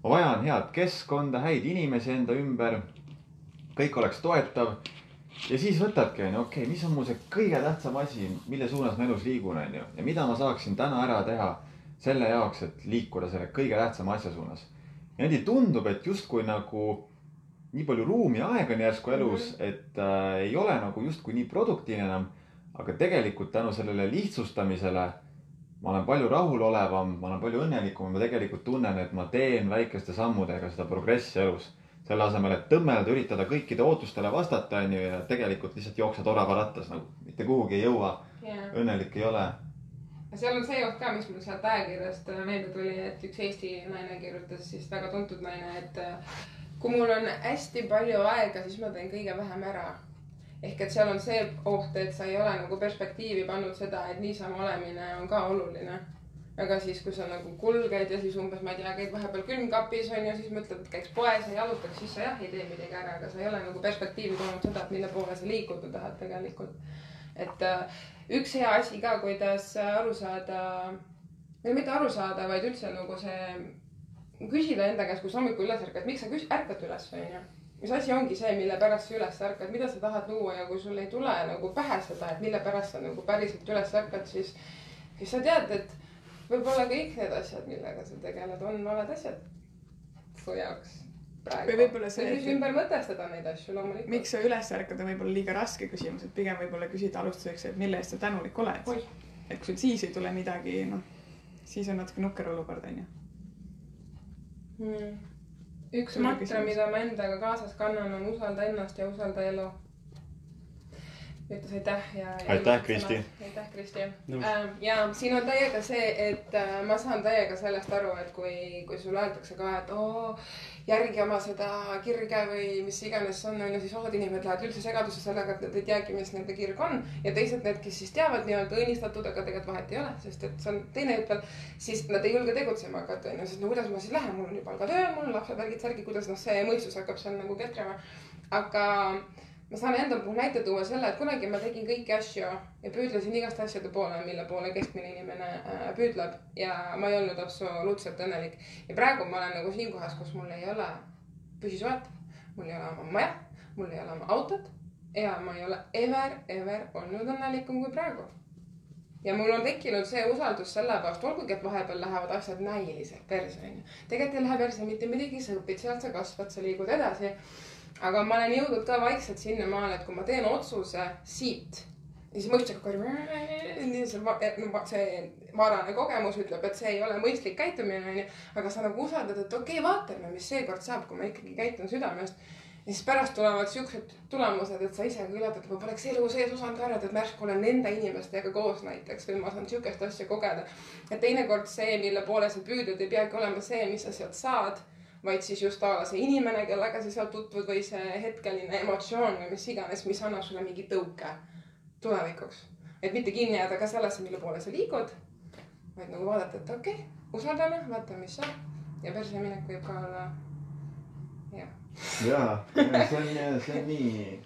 ma vajan head keskkonda, häid inimesi enda ümber. kõik oleks toetav. ja siis võtadki, onju, okei okay,, mis on mul see kõige tähtsam asi, mille suunas ma elus liigun, onju. ja mida ma saaksin täna ära teha selle jaoks, et liikuda selle kõige tähtsama asja suunas. ja niimoodi tundub, et justkui nagu nii palju ruumi ja aega on järsku elus, et äh, ei ole nagu justkui nii produktiivne enam. aga tegelikult tänu sellele lihtsustamisele ma olen palju rahulolevam, ma olen palju õnnelikum ja ma tegelikult tunnen, et ma teen väikeste sammudega seda progressi elus. selle asemel, et tõmmelda, üritada kõikide ootustele vastata, onju, ja tegelikult lihtsalt jooksed oravarattas nagu mitte kuhugi ei jõua, õnnelik ei ole. seal on see koht ka, mis mul sealt ajakirjast meelde tuli, et üks Eesti naine kirjutas siis väga tuntud naine, et kui mul on hästi palju aega, siis ma teen kõige vähem ära. Ehk et seal on see oht, et sa ei ole nagu perspektiivi pannud seda, et niisama olemine on ka oluline. aga siis, kui sa nagu kulged ja siis umbes, ma ei tea, käid vahepeal külmkapis on ju, siis mõtled, et käiks poes ja jalutaks, siis sa jah ei tee midagi ära, aga sa ei ole nagu perspektiivi toonud seda, et mille poole sa liikuda tahad tegelikult. et äh, üks hea asi ka, kuidas aru saada, või mitte aru saada, vaid üldse nagu see küsida enda käest, kui sa hommikul üles ärkad, miks sa küs-, ärkad üles, onju. Mis asi ongi see, mille pärast sa üles ärkad, mida sa tahad luua ja kui sul ei tule nagu pähe seda, et mille pärast sa nagu päriselt üles ärkad, siis, siis sa tead, et võib-olla kõik need asjad, millega sa tegeled, on valed asjad su jaoks praegu. Või võib-olla see, siis ümber mõtestada neid asju loomulikult. miks sa üles ärkad, on võib-olla liiga raske küsimus, et pigem võib-olla küsida alustuseks, et mille eest sa tänulik oled et kui sul siis ei tule midagi, noh, siis on natuke nukker olukord, onju. mm.. Üks mantra, mida ma endaga kaasas kannan, on usalda ennast ja usalda elu. Ütles aitäh ja, ja. Aitäh, Kristi. aitäh, Kristi Nõus. ähm,. ja siin on täiega see, et äh, ma saan täiega sellest aru, et kui, kui sulle öeldakse ka, et oo, järgi oma seda kirge või mis iganes see on, on ju, siis osad inimesed lähevad üldse segadusse sellega, et nad ei teagi, mis nende kirg on. ja teised, need, kes siis teavad nii-öelda õnnistatud, aga tegelikult vahet ei ole, sest et see on teine jutt veel siis nad ei julge tegutsema hakata, onju, sest no kuidas ma siis lähen, mul on ju palgatöö, mul on lapsed, värgid, särgid, kuidas noh, see mõistus hakkab seal nagu ketrama. aga ma saan enda puhul näite tuua selle, et kunagi ma tegin kõiki asju ja püüdlesin igaste asjade poole, mille poole keskmine inimene äh, püüdleb ja ma ei olnud absoluutselt õnnelik. ja praegu ma olen nagu siin kohas, kus mul ei ole püsisuhet, mul ei ole oma maja, mul ei ole oma autot ja ma ei ole ever, ever olnud õnnelikum kui praegu ja mul on tekkinud see usaldus selle vastu, olgugi et vahepeal lähevad asjad näiliselt perse onju. tegelikult ei lähe perse mitte midagi, sa õpid sealt, sa kasvad, sa liigud edasi. Aga ma olen jõudnud ka vaikselt sinnamaale, et kui ma teen otsuse siit, siis mõistus hakkab karjuma. see see varane kogemus ütleb, et see ei ole mõistlik käitumine onju, aga sa nagu usaldad, et okei okay,, vaatame, mis seekord saab, kui ma ikkagi käitun südamest ja siis pärast tulevad siuksed tulemused, et sa ise ka üllad, et ma poleks elu sees osanud arvata, et ma järsku olen nende inimestega koos näiteks või ma saan siukest asja kogeda. ja teinekord see, mille poole sa püüdled, ei peagi olema see, mis sa sealt saad, vaid siis just a la see inimene, kellega sa sealt tutvud või see hetkeline emotsioon või mis iganes, mis annab sulle mingi tõuke tulevikuks. et mitte kinni jääda ka sellesse, mille poole sa liigud, vaid nagu vaadata, et okei okay,, usaldame, vaatame, mis saab ja perse minek võib ka olla hea. jaa, see on, see on nii,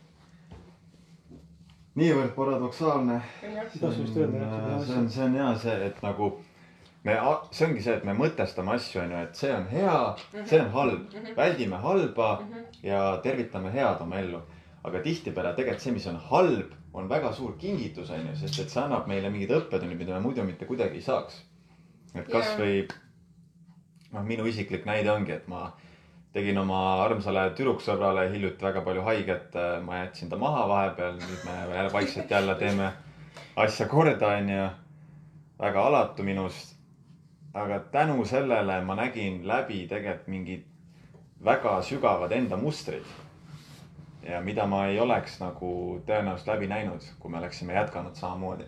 niivõrd paradoksaalne. Jah. see on, see on hea see, et nagu me, see ongi see, et me mõtestame asju, onju, et see on hea, see on halb, väldime halba ja tervitame head oma ellu. aga tihtipeale tegelikult see, mis on halb, on väga suur kingitus, onju, sest et see annab meile mingid õppetunnid, mida me muidu mitte kuidagi ei saaks. et kasvõi noh, minu isiklik näide ongi, et ma tegin oma armsale tüdruksõbrale hiljuti väga palju haiget, ma jätsin ta maha vahepeal, nüüd me jälle vaikselt jälle teeme asja korda, onju. väga alatu minust. Aga tänu sellele ma nägin läbi tegelikult mingid väga sügavad enda mustrid. ja mida ma ei oleks nagu tõenäoliselt läbi näinud, kui me oleksime jätkanud samamoodi.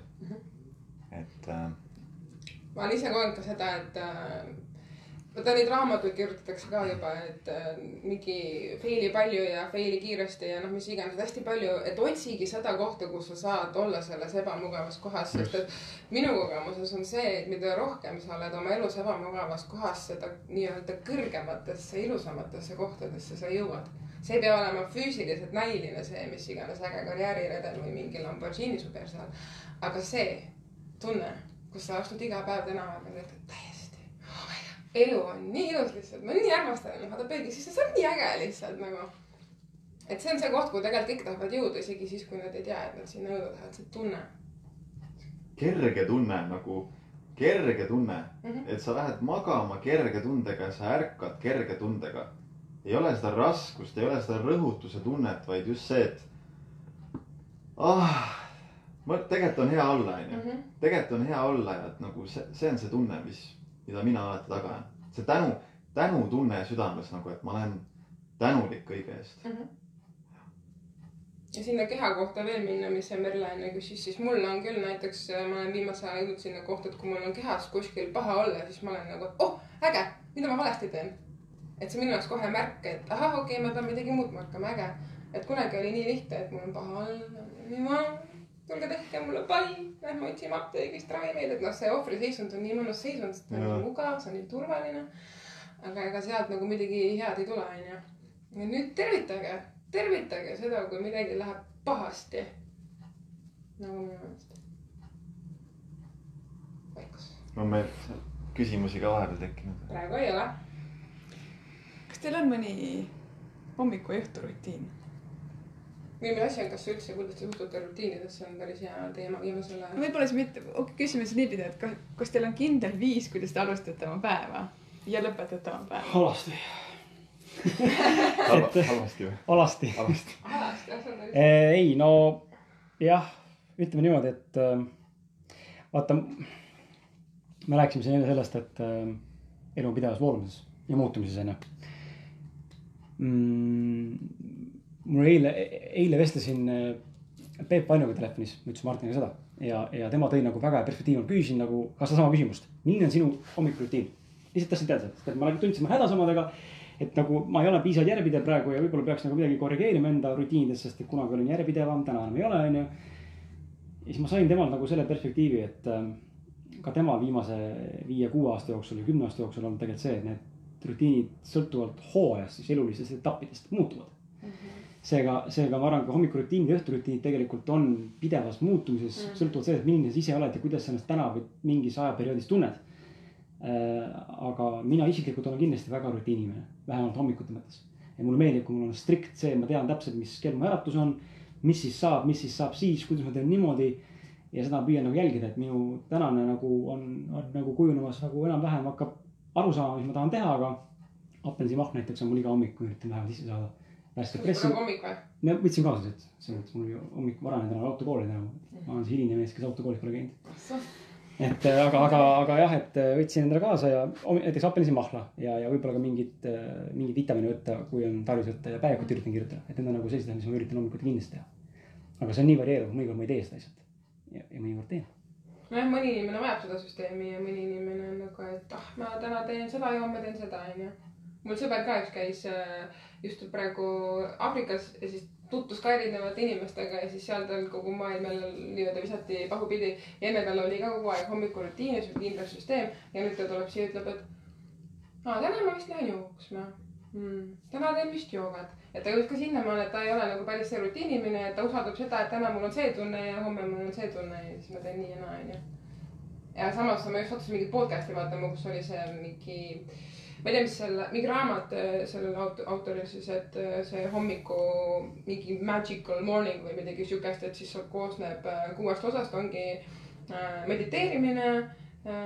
et äh, ma olen ise kogenud ka seda, et äh, vaata neid raamatuid kirjutatakse ka juba, et äh, mingi fail'i palju ja fail'i kiiresti ja noh, mis iganes, hästi palju, et otsigi seda kohta, kus sa saad olla selles ebamugavas kohas, sest et minu kogemuses on see, et mida rohkem sa oled oma elus ebamugavas kohas, seda nii-öelda kõrgematesse, ilusamatesse kohtadesse sa jõuad. see ei pea olema füüsiliselt näiline, see mis iganes äge karjääriredel või mingi Lamborghini su perse all. aga see tunne, kus sa astud iga päev tänava peale, ütled täiesti elu on nii ilus lihtsalt, ma nii armastan ennast, vaata peeglisse, see on nii äge lihtsalt nagu. et see on see koht, kuhu tegelikult kõik tahavad jõuda, isegi siis, kui nad ei tea, et nad sinna jõuda tahavad, see tunne kerge tunne nagu, kerge tunne mm. -hmm. et sa lähed magama kerge tundega ja sa ärkad kerge tundega. ei ole seda raskust, ei ole seda rõhutuse tunnet, vaid just see, et ah,. tegelikult on hea olla, onju. Mhm. tegelikult on hea olla ja et nagu see, see on see tunne, mis, mida mina alati taga ajan. see tänu, tänutunne südames nagu, et ma olen tänulik kõige eest. ja sinna keha kohta veel minna, mis see Merle enne küsis, siis mul on küll näiteks, ma olen viimasel ajal jõudnud sinna kohta, et kui mul on kehas kuskil paha olla, siis ma olen nagu, oh äge, mida ma valesti teen. et see minu jaoks kohe märk, et ahah, okei okay,, ma pean midagi muutma hakkama, äge. et kunagi oli nii lihtne, et mul on paha olla, jumal, tulge tehke mulle pall, lähme otsime apteegist ravimeid, et noh, see ohvriseisund on nii mõnus seisund, sest ta on nii mugav, see on nii turvaline. aga ega sealt nagu midagi head ei tule, onju. ja nüüd tervitage, tervitage seda, kui midagi läheb pahasti. nagu minu meelest. vaikus, on meil küsimusi ka vahepeal tekkinud? praegu ei ole. kas teil on mõni hommiku ja õhturutiin? Viimane asi on, kas sa üldse, kuidas te suhtute rutiinidesse, on päris hea teema viimasel ajal. võib-olla siis mitte, küsime siis niipidi, et kas, kas teil on kindel viis, kuidas te alustate oma päeva ja lõpetate oma päeva? alasti, või? alasti. halvasti. alasti, jah, see on päris. ei no jah, ütleme niimoodi, et äh, vaata, me rääkisime siin enne sellest, et äh, elu on pidevas voolumises ja muutumises onju mm,. Mul eile, eile vestlesin äh, Peep Vainoga telefonis, ma ütlesin Martiniga seda ja, ja tema tõi nagu väga hea perspektiivi, ma küsisin nagu ka sedasama küsimust, milline on sinu hommikurutiin? lihtsalt tahtsin teada, sest et ma nagu tundsin, ma hädas omadega et nagu ma ei ole piisavalt järjepidev praegu ja võib-olla peaks nagu midagi korrigeerima enda rutiinides, sest et kunagi olin järjepidevam, täna enam ei ole, onju. ja siis ma sain temalt nagu selle perspektiivi, et ähm, ka tema viimase viie-kuue aasta jooksul ja kümne aasta jooksul on tegelikult see, et need rutiinid sõltuvalt hooajast, siis elulistest etappidest muutuvad. seega, seega ma arvan, ka hommikurutiinid ja õhturutiinid tegelikult on pidevas muutumises mm., sõltuvalt sellest, milline sa ise oled ja kuidas sa ennast täna või mingis ajaperioodis tunned. aga mina isiklikult olen kindlasti väga rutiinimene, vähemalt hommikute mõttes. ja mulle meeldib, kui mul on strikt see, ma tean täpselt, mis kell mu äratus on, mis siis saab, mis siis saab siis, kuidas ma teen niimoodi. ja seda püüan nagu jälgida, et minu tänane nagu on, on nagu kujunemas nagu enam-vähem hakkab aru saama, mis ma tahan teha, aga apelsinimahl näiteks on mul iga hommik, ma üritan vähemalt sisse saada. Värsket pressi praegu, hommik või? ma võtsin kaasa siit, selles mõttes mul ju hommik varane täna autokooli täna. ma olen see hiline mees, kes autokoolis pole käinud. et äh, aga, aga, aga jah, et äh, võtsin endale kaasa ja näiteks apelsinimahla ja, ja võib-olla ka mingit, mingit vitamiini võtta, kui on tarvis võtta ja päevikut üritan kirjutada, et need on nagu sellised asjad, mis ma üritan hommikuti kindlasti teha. aga see on nii varieeruv, mõnikord ma ei tee seda lihtsalt ja, ja mõnikord teen. nojah, mõni inimene vajab seda süsteemi ja mõni inimene on nagu, et ah, ma täna teen seda ja homme teen seda, onju. Mul sõber ka üks käis äh, just praegu Aafrikas ja siis tutvus ka erinevate inimestega ja siis seal tal kogu maailm jälle nii-öelda visati pahupidi ja enne tal oli ka kogu aeg hommikurutiin ja sihuke kindel süsteem ja nüüd ta tuleb siia, ütleb, et aa, täna ma vist lähen jooksma hmm.. täna teen vist joogat, et ta jõudis ka sinnamaale, et ta ei ole nagu päris see rutiinimene, et ta usaldab seda, et täna mul on see tunne ja homme mul on see tunne ja siis ma teen nii ja naa, onju. ja samas ma just sattusin mingit podcast'i vaatama, kus oli see mingi, ma ei tea, mis selle, mingi raamat äh, sellel aut-, autoril siis, et äh, see hommiku mingi magical morning või midagi siukest, et siis koosneb äh, kuuest osast, ongi mediteerimine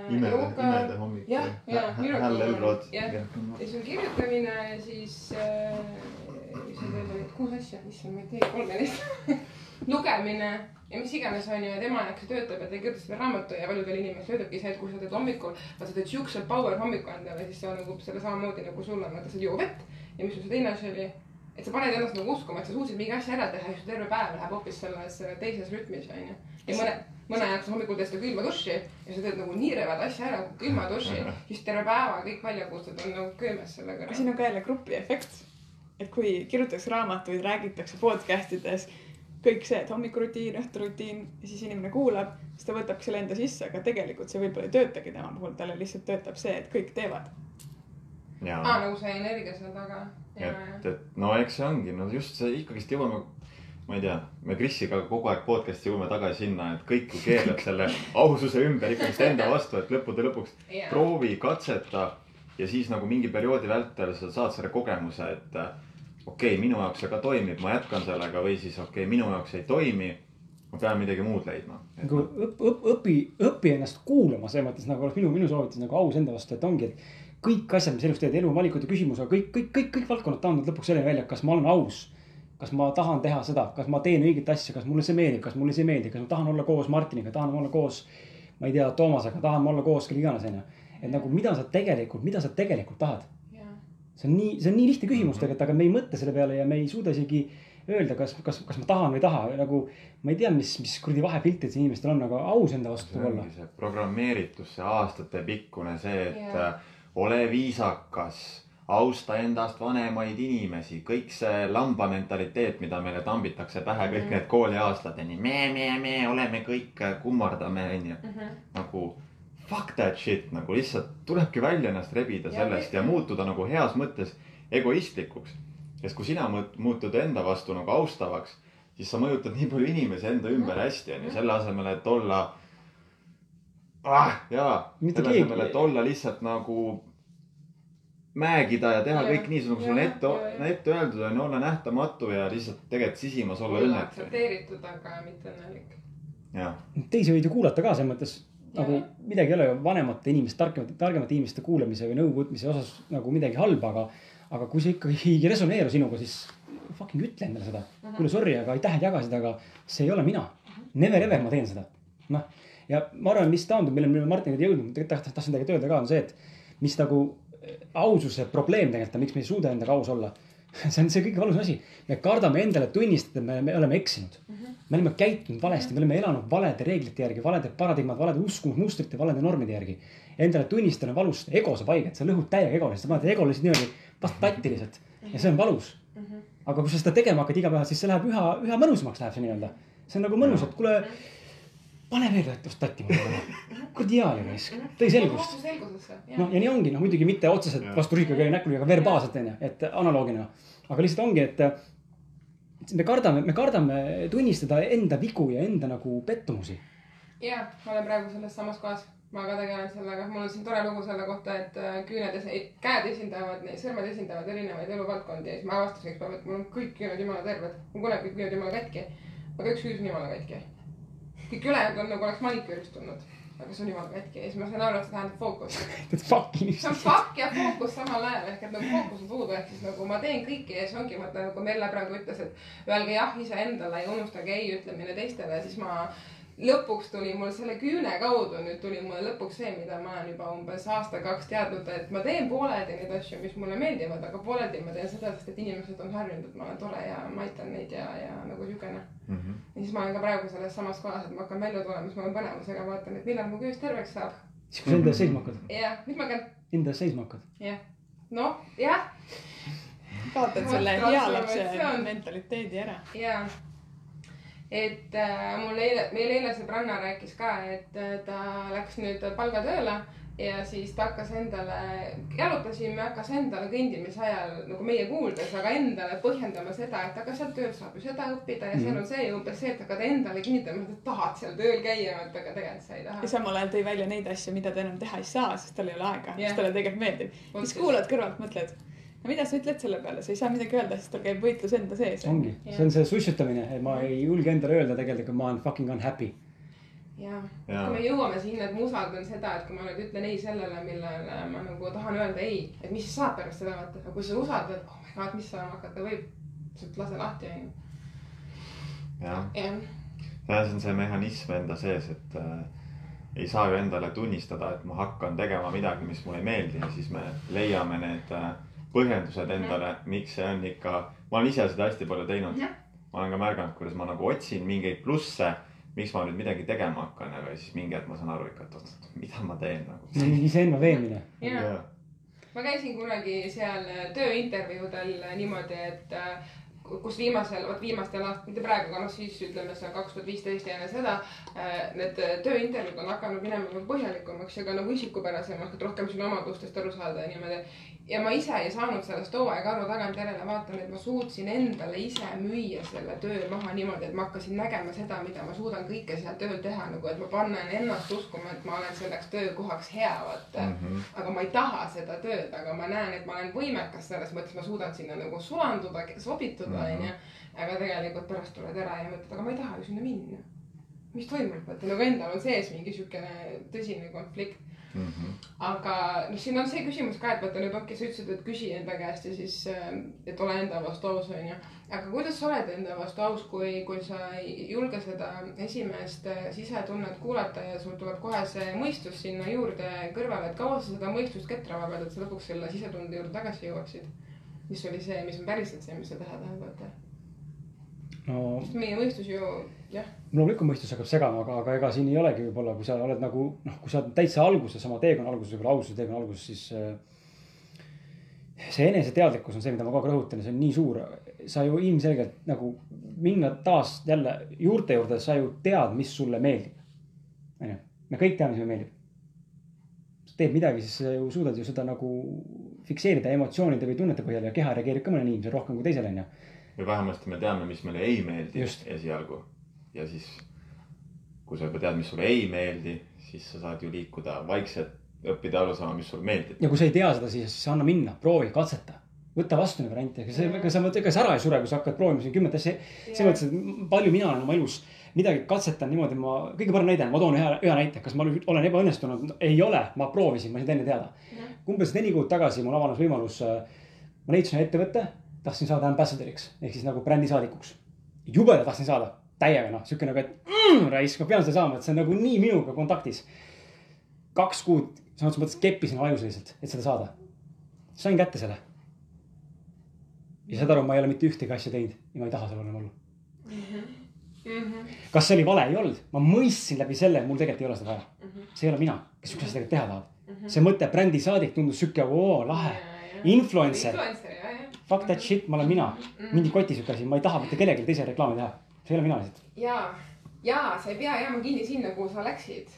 imede, imede hommik. jah, ja Miracle Morning. Jah, ja siis on kirjutamine ja siis mis seal veel oli, kuus asja, issand, ma ei tea, kolm-nelist. lugemine ja mis iganes on ju, ja tema näiteks töötab ja ta kirjutas selle raamatu ja paljudel inimestel töötabki see, et kui sa teed hommikul, vaata sa teed siukse power hommiku endale, siis see on nagu selle samamoodi nagu sul on, vaata sa joo vett ja mis sul see teine asi oli et sa paned ennast nagu uskuma, et sa suutsid mingi asja ära teha ja su terve päev läheb hoopis selles äh, teises rütmis onju. ja mõne, mõne jaoks hommikul teed seda külma duši ja sa teed nagu nii revad asja ära, külma duši, siis terve päeva kõik väljakutsed on nagu köömes selle aga kõrval. siin on ka jälle grupiefekt. et kui kirjutatakse raamatuid, räägitakse podcast ides, kõik see, et hommikurutiin, õhturutiin ja siis inimene kuulab, siis ta võtabki selle enda sisse, aga tegelikult see võib-olla ei töötagi tema puhul, talle lihtsalt töötab see, et kõik teevad. ja aa, nagu see energia seal taga. et, et no eks see ongi, no just see ikkagist jõuame, ma ei tea, me Krisiga kogu aeg podcast'i jõuame tagasi sinna, et kõik ju keerleb selle aususe ümber ikkagist enda vastu, et lõppude lõpuks proovi, katseta ja siis nagu mingi perioodi vältel sa saad selle kogemuse, et okei okay,, minu jaoks see ka toimib, ma jätkan sellega või siis okei okay,, minu jaoks ei toimi. ma pean midagi muud leidma. nagu õp-, õp-, õpi, õpi ennast kuulama, selles mõttes nagu oleks minu, minu soovitus nagu aus enda vastu, et ongi, et kõik asjad, mis elus teed, elu valikute küsimusega, kõik, kõik, kõik, kõik valdkonnad taanduvad lõpuks selleni välja, kas ma olen aus. kas ma tahan teha seda, kas ma teen õiget asja, kas mulle see meeldib, kas mulle see ei meeldi, kas ma tahan olla koos Martiniga, tahan olla koos, ma ei tea, Toomasega, tahan olla koos kellega iganes, onju. et nagu mida sa tegelikult, mida sa tegelikult tahad see on nii, see on nii lihtne küsimus tegelikult, aga me ei mõtle selle peale ja me ei suuda isegi, öelda, kas, kas, kas ma tahan või ei taha, nagu ma ei tea, mis, mis kuradi vahepiltid siin inimestel on, aga aus enda vastu see olla see programmeeritus, see aastatepikkune see, et yeah. ole viisakas, austa endast vanemaid inimesi, kõik see lamba mentaliteet, mida meile tambitakse pähe kõik Mhm. need kooliaastateni. me, me, me oleme kõik, kummardame, onju. nagu fuck that shit nagu lihtsalt tulebki välja ennast rebida Ja sellest ja muutuda nagu heas mõttes egoistlikuks. sest kui sina muutud enda vastu nagu austavaks, siis sa mõjutad nii palju inimesi enda ümber hästi onju, selle asemel, et olla ah,. jaa, Mitte selle keegi- asemel, et olla lihtsalt nagu mäegida ja teha Jah, kõik nii, nagu sul on jah, ette ette öeldud on ju, olla nähtamatu ja lihtsalt tegelikult sisimas olla olla õnnetu. aktsepteeritud, aga mitte õnnelik. jah, teisi võid ju kuulata ka selles mõttes nagu Jaa. midagi ei ole ju vanemate inimeste, targemate, targemate inimeste kuulamise või nõu võtmise osas nagu midagi halba, aga, aga kui see ikkagi ei resoneeru sinuga, siis fucking ütle endale seda. kuule, sorry, aga aitäh, et jagasid, aga see ei ole mina. Never ever ma teen seda. noh, ja ma arvan, mis taandub, milleni me Martiniga jõudnud, tegelikult tahtsin tegelikult öelda ka, on see, et mis nagu aususe probleem tegelikult on, miks me ei suuda endaga aus olla. see on see kõige valusam asi. me kardame endale tunnistada, et me, me oleme eksinud. me oleme käitunud valesti, me oleme elanud valede reeglite järgi, valede paradigmad, valede uskumusmustrite, valede normide järgi. Endale tunnistada on valus, ego saab haiget, sa lõhud täiega egole, sa paned ego lihtsalt niimoodi vastu tatti lihtsalt ja see on valus. aga kui sa seda tegema hakkad igapäevaselt, siis see läheb üha, üha mõnusamaks läheb see nii-öelda. see on nagu mõnus, et kuule, pane veel tatti mulle. kuradi hea oli raisk, tõi selgust. noh, ja nii ongi, noh muidugi mitte otseselt vastu rüükaga ja näkku, aga verbaalselt onju, et analoogina. aga lihtsalt ongi, et me kardame, me kardame tunnistada enda vigu ja enda nagu pettumusi. ja ma olen praegu selles samas kohas, ma ka tegelen sellega, mul on siin tore lugu selle kohta, et äh, küüned, käed esindavad, sõrmed esindavad erinevaid eluvaldkondi ja siis ma avastasin ükspäev, et mul on kõik küüned jumala terved, mul kunagi kõik küüned jumala katki. aga üks küüned on jumala katki. Kõik ülejäänud on nagu oleks maniküürist tulnud, aga see on jumala katki. Ja siis ma sain aru, et see tähendab fookust. et fucking see on fuck ja fookus samal ajal. Ehk et nagu fookus on puudu, ehk siis nagu ma teen kõike ja siis ongi vaata nagu Merle praegu ütles, et öelge jah iseendale ja unustage ei ütlemine teistele, siis ma lõpuks tuli mul selle küüne kaudu, nüüd tuli mulle lõpuks see, mida ma olen juba umbes aasta-kaks teadnud, et ma teen pooleldi neid asju, mis mulle meeldivad, aga pooleldi ma teen seda, sest et inimesed on harjunud, et ma olen tore ja ma aitan neid ja, ja nagu siukene. Mhm. ja siis ma olen ka praegu selles samas kohas, et ma hakkan välja tulema, siis ma olen põnevusega vaatan, et millal mu küüs terveks saab. siis kui sa enda eest seisma hakkad, ja nüüd ma käin, enda eest seisma hakkad. jah, noh, jah kaotad selle hea lapse mentaliteedi ära. jaa. Et äh, mul eile, meil eile sõbranna rääkis ka, et äh, ta läks nüüd palgatööle ja siis ta hakkas endale, jalutasime, hakkas endale kõndimise ajal nagu meie kuuldes, aga endale põhjendama seda, et aga seal tööl saab ju seda õppida ja seal on see ja umbes see, et hakkad endale kinnitama, et tahad seal tööl käia, et aga tegelikult sa ei ja taha. samal ajal tõi välja neid asju, mida ta enam teha ei saa, sest tal ei ole aega, mis talle tegelikult meeldib. Siis kuulad kõrvalt, mõtled, no mida sa ütled selle peale, sa ei saa midagi öelda, sest tal käib võitlus enda sees. ongi, see on see sussutamine, et ma ei julge endale öelda tegelikult, ma olen fucking unhappy. jah, Jaa. kui me jõuame sinna, et ma usaldan seda, et kui ma nüüd ütlen ei sellele, millele ma nagu tahan öelda ei, et mis siis saab pärast seda vaata, aga kui sa usaldad, oh my god, mis saama hakata võib, sealt lase lahti onju. jah, jah, ja see on see mehhanism enda sees, et äh, ei saa ju endale tunnistada, et ma hakkan tegema midagi, mis mulle ei meeldi. Ja siis me leiame need äh, põhjendused endale, miks see on ikka, ma olen ise seda hästi palju teinud ma olen ka märganud, kuidas ma nagu otsin mingeid plusse, miks ma nüüd midagi tegema hakkan, aga siis mingi hetk ma saan aru ikka, et oot, mida ma teen nagu. iseenda veenmine. ja ma käisin kunagi seal tööintervjuudel niimoodi, et äh, kus viimasel, vot viimastel aastatel, mitte praegu, aga noh, siis ütleme seal kaks tuhat viisteist ja enne seda. Need tööintervjuud on hakanud minema põhjalikumaks ja ka nagu isikupärasemaks, et rohkem sinu omadustest aru saada ja niimoodi. Ja ma ise ei saanud sellest too aeg aru, tagantjärele vaatan, et ma suutsin endale ise müüa selle töö maha niimoodi, et ma hakkasin nägema seda, mida ma suudan kõike seal tööl teha, nagu et ma panen ennast uskuma, et ma olen selleks töökohaks hea, vaata Mhm. aga ma ei taha seda tööd, aga ma näen, et ma olen võimekas selles mõttes, ma suudan sinna nagu sulanduda, sobituda, Mhm. onju. aga tegelikult pärast tuled ära ja mõtled, aga ma ei taha ju sinna minna. mis toimub, vaata nagu endal on sees mingi siukene tõsine konflikt. Mhm. aga noh, siin on see küsimus ka, et vaata nüüd okei, sa ütlesid, et küsi enda käest ja siis, et ole enda vastu aus, onju. aga kuidas sa oled enda vastu aus, kui, kui sa ei julge seda esimest äh, sisetunnet kuulata ja sul tuleb kohe see mõistus sinna juurde kõrvale, et kaua sa seda mõistust ketrama pead, et sa lõpuks selle sisetunde juurde tagasi jõuaksid? mis oli see, mis on päriselt see, mis sa teha tahad, vaata. no sest meie mõistus ju loomulikult mõistus hakkab segama, aga, aga ega siin ei olegi võib-olla, kui sa oled nagu noh, kui sa oled täitsa alguses, oma teekonna alguses, võib-olla alguses, teekonna alguses, siis äh, see eneseteadlikkus on see, mida ma kogu aeg rõhutan ja see on nii suur. sa ju ilmselgelt nagu minna taas jälle juurte juurde, sa ju tead, mis sulle meeldib. onju, me kõik teame, mis meile meeldib. teed midagi, siis sa ju suudad ju seda nagu fikseerida emotsioonide või tunnete põhjal ja keha reageerib ka mõnele inimesele rohkem kui teisele onju. või vähemasti me teame, mis meile ei meeldi esialgu. Ja siis, kui sa juba tead, mis sulle ei meeldi, siis sa saad ju liikuda vaikselt, õppida aru saama, mis sulle meeldib. ja kui sa ei tea seda, siis anna minna, proovi, katseta. võta vastu neid variante, ega sa, ega sa, ega sa ära ei sure, kui sa hakkad proovima siin kümmet asja. selles mõttes, et palju mina olen oma elus midagi katsetan niimoodi, ma, kõige parem näide, ma toon ühe, ühe näite, kas ma olen ebaõnnestunud, ei ole, ma proovisin, ma sain enne teada. umbes neli kuud tagasi mul avanes võimalus, ma leidsin ühe ettevõtte, tahtsin saada ambassador'iks ehk siis nagu brändisaadikuks. jubedalt tahtsin saada, täiega noh, sihuke nagu, et mm, raisk, ma pean seda saama, et see on nagu nii minuga kontaktis. kaks kuud sõna otseses mõttes keppisin ajus lihtsalt, et seda saada. sain kätte selle. ja saad aru, ma ei ole mitte ühtegi asja teinud ja ma ei taha seal enam olla. kas see oli vale, ei olnud, ma mõistsin läbi selle, mul tegelikult ei ole seda vaja. see ei ole mina, kes siukest asja tegelikult teha tahab. see mõte, brändisaadik tundus sihuke, oo lahe, influencer, influencer, jah, jah. fuck that shit, ma olen mina. mingi koti sihuke asi, ma ei taha mitte kellelegi teisele reklaami teha. See ei ole mina lihtsalt. ja, ja sa ei pea jääma kinni sinna, kuhu sa läksid.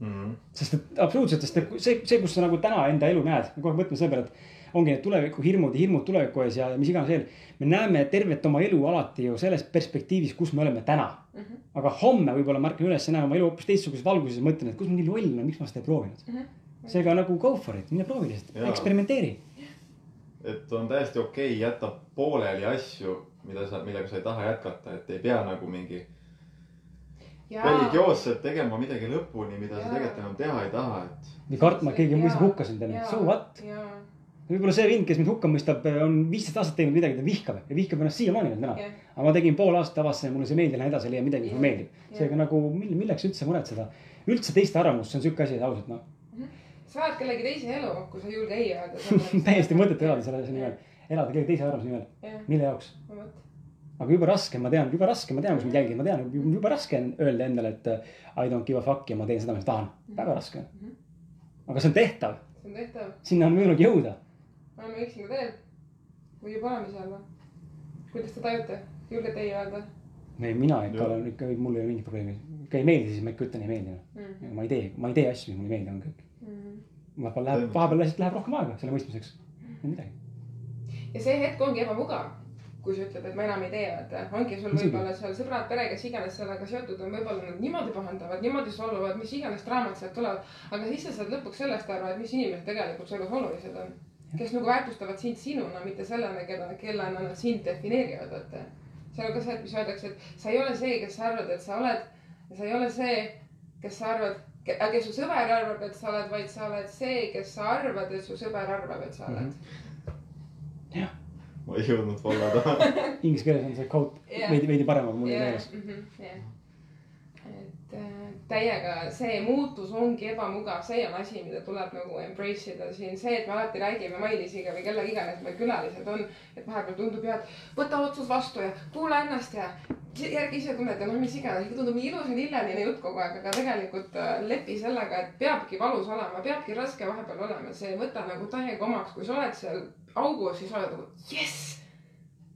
Mhm. sest et absoluutselt, sest et see, see, kus sa nagu täna enda elu näed, kogu aeg mõtleme selle peale, et ongi need tulevikuhirmud ja hirmud tuleviku ees ja mis iganes veel. me näeme tervet oma elu alati ju selles perspektiivis, kus me oleme täna mm. -hmm. aga homme võib-olla ma ärkan üles ja näen oma elu hoopis teistsuguses valguses ja mõtlen, et kus ma nii loll olen, miks ma seda ei proovinud mm. -hmm. seega nagu go for it, mine proovi lihtsalt, Jaa. eksperimenteeri. Et on täiesti okei okay jätta pooleli asju, mida sa, millega sa ei taha jätkata, et ei pea nagu mingi religioosselt tegema midagi lõpuni, mida sa Jaa. tegelikult enam teha ei taha, et. või kartma, et keegi Jaa. mõistab hukka sind onju, so what. jaa, võib-olla see vend, kes mind hukka mõistab, on viisteist aastat teinud midagi, ta vihkab ja vihkab ennast siiamaani veel täna. aga ma tegin pool aastat, avastasin, mulle see ei meeldi, lähen edasi, leian midagi, mis mulle meeldib. Seega nagu mill- milleks üldse muretseda, üldse teiste arvamust, see on siuke asi, et ausalt noh, sa elad kellegi teise elu, kui sa ei julge ei öelda. täiesti mõttetu elada selle asja nimel, elada kellegi teise arvamuse nimel, jah, mille jaoks. aga jube raske, ma tean, jube raske, ma tean, kus mind jälgib, ma tean, jube raske on öelda endale, et uh, I don't give a fuck ja ma teen seda, mis tahan, väga raske on. aga see on tehtav, see on tehtav. sinna on võimalik jõuda. oleme eksingu teel. või juba oleme seal või? kuidas te tajute? julgete ei öelda ei, mina ikka olen ikka, mul ei ole mingit probleemi, kui ei meeldi, siis ma ikka ütlen ei meeldi. mm? -hmm. ma ei tee, ma ei tee asju, mis mulle ei meeldi, on kõik. Vahepeal läheb, vahepeal lihtsalt läheb rohkem aega selle mõistmiseks, midagi. ja see hetk ongi ebamugav, kui sa ütled, et ma enam ei tee, vaata. ongi sul võib-olla seal sõbrad, pere, kes iganes sellega seotud on, võib-olla nad niimoodi pahandavad, niimoodi solvavad, mis iganes draamad sealt tulevad. aga siis sa saad lõpuks sellest aru, et mis inimesed tegelikult su elus olulised on. kes nagu väärtustavad sind sinuna, mitte sellena, keda, kellena nad sind defineerivad, vaata. see on ka see, et mis öeldakse, et sa ei ole see, kes sa arvad, et sa oled. ja sa ei ole see, kes sa arvad, kes su sõber arvab, et sa oled, vaid sa oled see, kes sa arvad, et su sõber arvab, et sa oled mm. -hmm. ma ei jõudnud follow'da. Inglise keeles on see quote Jah. veidi, veidi parem, aga mul ei Jah, meeles. mhm, jah. et äh, täiega see muutus ongi ebamugav, see on asi, mida tuleb nagu embrace ida siin, see, et me alati räägime Mailisiga või kellega iganes meil külalised on, et vahepeal tundub ja, et võta otsus vastu ja kuula ennast ja järgi ise tunned ja noh, mis iganes, tundub nii ilus ja lilleline jutt kogu aeg, aga tegelikult äh, lepi sellega, et peabki valus olema, peabki raske vahepeal olema, see võta nagu täiega omaks, kui sa oled seal augus, siis oled nagu jess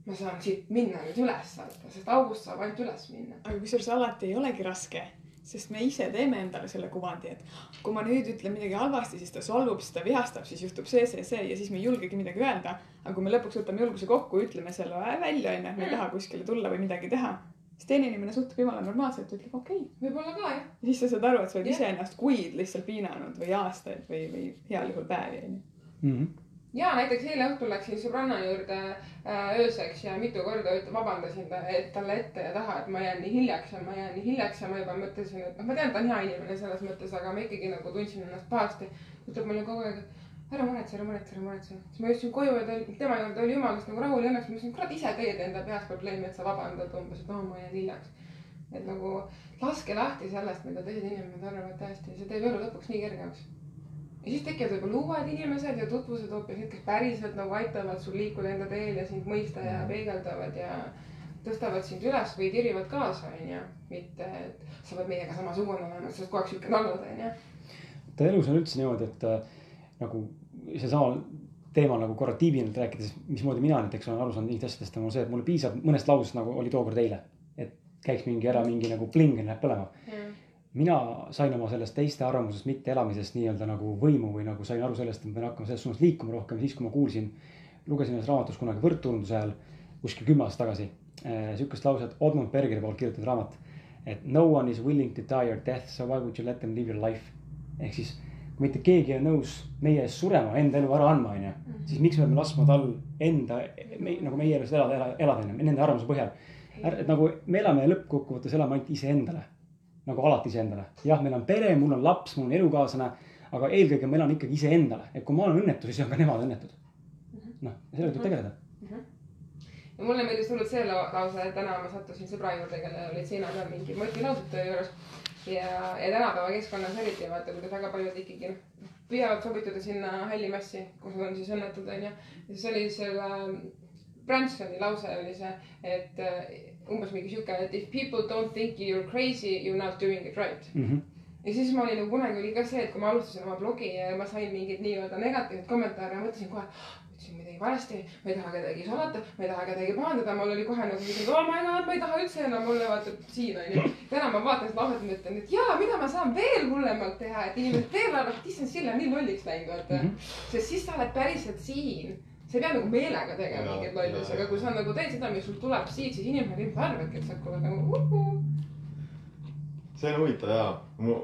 ma saan siit minna nüüd üles vaata, sest august saab ainult üles minna. aga kusjuures alati ei olegi raske, sest me ise teeme endale selle kuvandi, et kui ma nüüd ütlen midagi halvasti, siis ta solvub, siis ta vihastab, siis juhtub see, see, see ja siis me ei julgegi midagi öelda. aga kui me lõpuks võtame julguse kokku, ütleme selle välja, onju, et me ei taha kuskile tulla või midagi teha, siis teine inimene suhtub jumala normaalselt, ütleb okei okay.. võib-olla ka jah. ja siis sa saad aru, et sa oled Jah. iseennast kuid lihtsalt piinanud või aastaid või, või heal juhul päevi, onju. Mhm. Ja näiteks eile õhtul läksin sõbranna juurde äh, ööseks ja mitu korda vabandasin ta, et talle ette ja taha, et ma jään nii hiljaks ja ma jään nii hiljaks ja ma juba mõtlesin, et noh, ma tean, ta on hea inimene selles mõttes, aga ma ikkagi nagu tundsin ennast pahasti. ütleb mulle kogu aeg, et ära muretse, ära muretse, ära muretse. siis ma jõudsin koju ja ta oli, tema juurde oli jumalast nagu rahul ja õnneks ma mõtlesin, kurat ise teed enda peas probleemi, et sa vabandad umbes, et oo, ma jään hiljaks. et nagu laske lahti sellest, mida teised inimesed arvavad tõesti, see teeb elu lõpuks nii kergemaks ja siis tekivad võib-olla uued inimesed ja tutvused hoopis need, kes päriselt nagu aitavad sul liikuda enda teel ja sind mõista ja peegeldavad ja tõstavad sind üles või tirivad kaasa, onju. mitte, et sa pead meiega samasugune olema, sa oled kogu aeg siukene olnud, onju. ta elus on üldse niimoodi, et äh, nagu seesama teemal nagu korra tiibinalt rääkides, mismoodi mina näiteks olen aru saanud mingitest asjadest, on see, et mulle piisab mõnest lausest, nagu oli tookord eile. et käiks mingi ära mingi nagu pling läheb põlema. Mina sain oma sellest teiste arvamusest mitteelamisest nii-öelda nagu võimu või nagu sain aru sellest, et ma pean hakkama selles suunas liikuma rohkem, siis kui ma kuulsin, lugesin ühes raamatus kunagi võrdturunduse ajal kuskil kümme aastat tagasi äh, sihukest lauset Odmund Bergeri poolt kirjutatud raamat. et no one is willing to die your death, so why would you let them live your life. ehk siis, kui mitte keegi ei ole nõus meie eest surema, enda elu ära andma, onju, siis miks me peame laskma tal enda, nagu meie elus elada, elada, elada, nende arvamuse põhjal. et nagu me elame lõppkokkuvõttes elame ainult iseendale, nagu alati iseendale. jah, meil on pere, mul on laps, mul on elukaaslane, aga eelkõige ma elan ikkagi iseendale, et kui ma olen õnnetu, siis on ka nemad õnnetud. noh, sellega tuleb tegeleda. ja mulle meeldis hullult see lau- lause, et täna ma sattusin sõbra juurde, kellel olid seina peal mingid motilaused töö juures. ja, ja tänapäeva keskkonnas eriti vaata, kuidas väga paljud ikkagi noh, püüavad sobituda sinna halli massi, kus on siis õnnetud, onju. ja siis oli selle Bransoni lause oli see, et äh, umbes mingi sihuke, et if people don't think you are crazy, you are not doing it right. Mhm. ja siis ma olin nagu kunagi oli ka see, et kui ma alustasin oma blogi ja ma sain mingeid nii-öelda negatiivseid kommentaare, mõtlesin kohe, ütlesin midagi valesti, ma ei taha kedagi solvata, ma ei taha kedagi pahandada, mul oli kohe nagu mingi, oh my god, ma ei taha üldse enam olla vaata siin onju. täna ma vaatan seda lauset ja mõtlen, et jaa, mida ma saan veel hullemalt teha, et inimesed veel arvavad, et issand, Sille on nii lolliks läinud vaata mm. -hmm. sest siis sa oled päriselt siin sa ei pea nagu meelega tegema Jaa, mingeid lollusi, jaa, aga kui jaa. sa nagu teed seda, mis sul tuleb siit, siis inimesed ilmselt arvavadki, et sa aeg nagu uhu. see on huvitav ja mu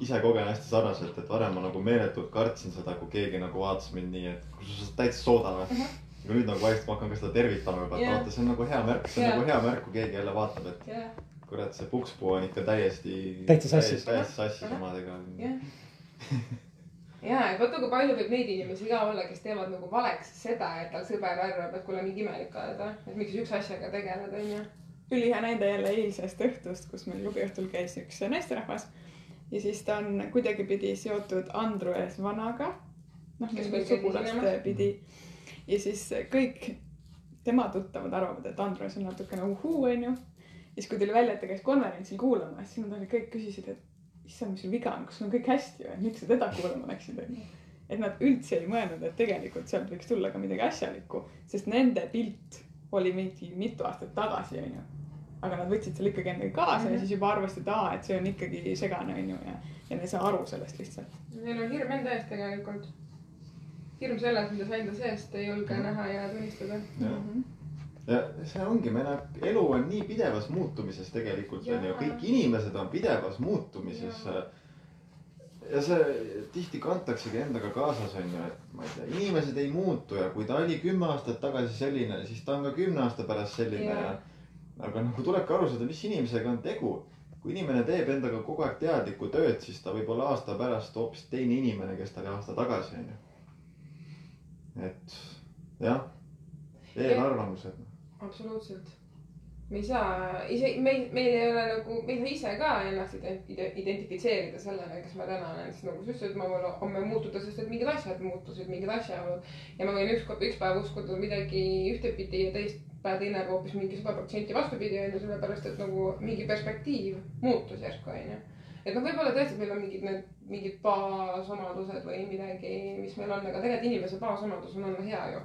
ise kogen hästi sarnaselt, et varem ma nagu meeletult kartsin seda, kui keegi nagu vaatas mind nii, et kus sa täitsa sooda või. aga nüüd nagu vaikselt ma hakkan ka seda tervitama juba, et Jah. vaata, see on nagu hea märk, see on Jah. nagu hea märk, kui keegi jälle vaatab, et jah, kurat, see pukspuu on ikka täiesti. Täitsa sassis. täiesti sassis omadega. jah. ja, et vaata, kui palju võib neid inimesi ka olla, kes teevad nagu valeks seda, et tal sõber arvab, et kuule, mingi imelik oled et miks siukse asjaga tegeled, onju. ülihea näide jälle eilsest õhtust, kus meil klubiõhtul käis üks naisterahvas ja siis ta on kuidagipidi seotud Andrus Vanaga. noh, Kes meil meil käis sugulast esinemas. pidi ja siis kõik tema tuttavad arvavad, et Andrus on natukene uhuu, onju. siis kui tuli välja, et ta käis konverentsil kuulamas, siis nad olid kõik küsisid, et issand, mis sul viga on, kas sul on kõik hästi või, miks sa teda kuulama läksid, onju. et nad üldse ei mõelnud, et tegelikult sealt võiks tulla ka midagi asjalikku, sest nende pilt oli mingi mitu aastat tagasi, onju. aga nad võtsid selle ikkagi endaga kaasa mm -hmm. ja siis juba arvasid, et aa, et see on ikkagi segane, onju, ja, ja nad ei saa aru sellest lihtsalt. Neil on hirm enda eest tegelikult. hirm selles, mida sa enda seest ei julge näha ja tunnistada. Ja see ongi, meil on, elu on nii pidevas muutumises tegelikult onju, kõik inimesed on pidevas muutumises. ja see tihti kantaksegi endaga kaasas onju, et ma ei tea, inimesed ei muutu ja kui ta oli kümme aastat tagasi selline, siis ta on ka kümne aasta pärast selline Jaa. ja. aga nagu tulebki aru saada, mis inimesega on tegu. kui inimene teeb endaga kogu aeg teadlikku tööd, siis ta võib olla aasta pärast hoopis teine inimene, kes ta oli aasta tagasi onju. et jah, eelarvamused absoluutselt. me ei saa ise, meil, meil ei ole nagu, me ei saa ise ka ennast ident- ide- identifitseerida sellena, kes ma täna olen, sest nagu sa ütlesid, ma võin homme muutuda, sest et mingid asjad muutusid, mingid asjaolud. ja ma võin ükskord, üks päev uskuda midagi ühtepidi ja teist päev teine päev hoopis mingi sada protsenti vastupidi onju, sellepärast et nagu mingi perspektiiv muutus järsku onju. et noh, võib-olla tõesti meil on mingid need, mingid baasomadused või midagi, mis meil on, aga tegelikult inimese baasomadus on olla hea ju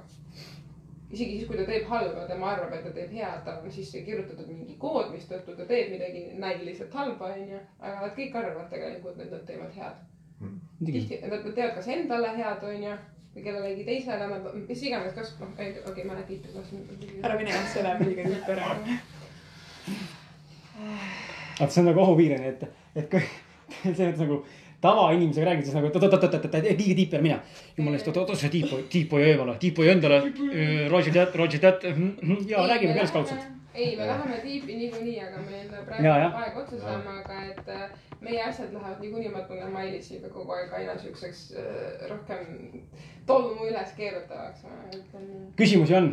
isegi siis, kui ta teeb halba, tema arvab, et ta teeb head, tal on sisse kirjutatud mingi kood, mistõttu ta teeb midagi näiliselt halba, onju. aga nad kõik arvavad tegelikult, et nad teevad head. muidugi, tihti nad teevad kas endale head, onju, või kellelegi teisele, nad, mis iganes, kas, noh, okei okay,, ma lähen tiitri vastu. ära mine, see läheb liiga tüüpi ära. vaata see on nagu ohupiir onju, et, et kui selles mõttes nagu tavainimesega räägid, siis nagu, et oot-oot-oot-oot, liiga tiip peale mina. jumala eest, oot-oot, see tiip, tiip hoia eemale, tiip hoia endale. Roger that, Roger that, ja räägime pealiskaudselt. ei, me läheme tiipi niikuinii, aga meil praegu aeg otsa saama, aga et äh, meie asjad lähevad niikuinii, ma tunnen Mailisiga kogu aeg aina siukseks äh, rohkem tolmu üles keerutavaks, ma ütlen nii küsimusi on?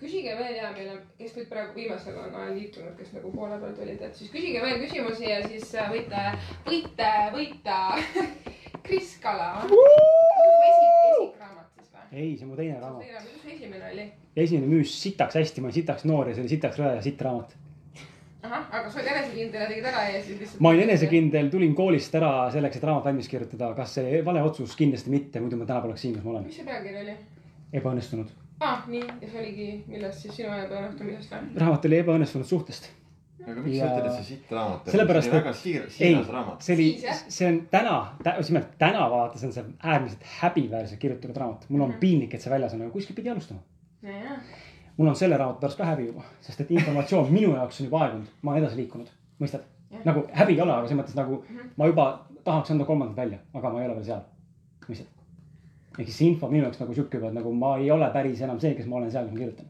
Küsige veel ja meil on, kes nüüd praegu viimasel on ajal liitunud, kes nagu poole pealt olid, et siis küsige veel küsimusi ja siis äh, võite, võite võita Kris Kala. esi, esikraamat siis või? ei, see on mu teine raamat. mis su esimene oli? esimene müüs sitaks hästi, ma olin sitaks noor ja see oli sitaks rõve ja sitt raamat. ahah, aga sa olid enesekindel ja tegid ära ja siis lihtsalt. ma olin enesekindel, tulin koolist ära selleks, et raamat valmis kirjutada, kas see vale otsus, kindlasti mitte, muidu ma täna poleks siin, kus ma olen. mis see pealkiri oli? ebaõnnestunud. Aa ah,, nii, ja see oligi, millest siis sinu ebaõnnestumisest või? raamat oli ebaõnnestunud suhtest. aga miks sa ütled, et see sitt raamat Sellepärast, see oli et- väga siir-, ei siiras, raamat. see oli see on täna, just nimelt täna vaadates on see äärmiselt häbiväärselt kirjutatud raamat. mul on Mhm. piinlik, et see väljas on, aga kuskilt pidi alustama. nojah, mul on selle raamatu pärast ka häbi juba, sest et informatsioon minu jaoks on juba aegunud, ma olen edasi liikunud, mõistad? Nagu häbi ei ole, aga selles mõttes nagu Mhm. ma juba tahaks anda kolmandat välja, aga ma ei ole veel seal, mõistad? Ehk siis info minu jaoks nagu sihuke juba, et nagu ma ei ole päris enam see, kes ma olen seal, kus ma kirjutan.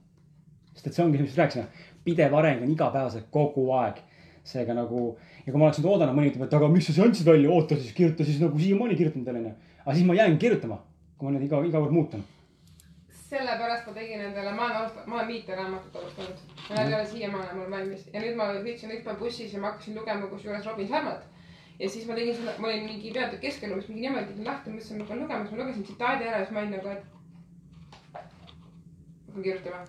sest et see ongi, mis rääkisime, pidev areng on igapäevaselt kogu aeg. seega nagu ja kui ma oleks nüüd oodanud, mõni ütleb, et aga miks sa siis andsid välja, oota siis kirjuta siis nagu siiamaani kirjutanud veel onju. aga siis ma jäängi kirjutama, kui ma nüüd iga, iga kord muutun. sellepärast ma tegin endale, ma olen alustanud, ma olen viiteraamatut alustanud. ja need ei ole siiamaani mul valmis ja nüüd ma sõitsin ükspäev bussis ja ma hakkasin lugema kusjuures Robin Sharmat. Ja siis ma tegin selle, ma olin mingi peatükk keskel umbes mingi niimoodi tegin lahti, mõtlesin, et ma hakkan lugema, siis ma lugesin tsitaadi ära ja siis ma olin nagu, et. hakkan kirjutama.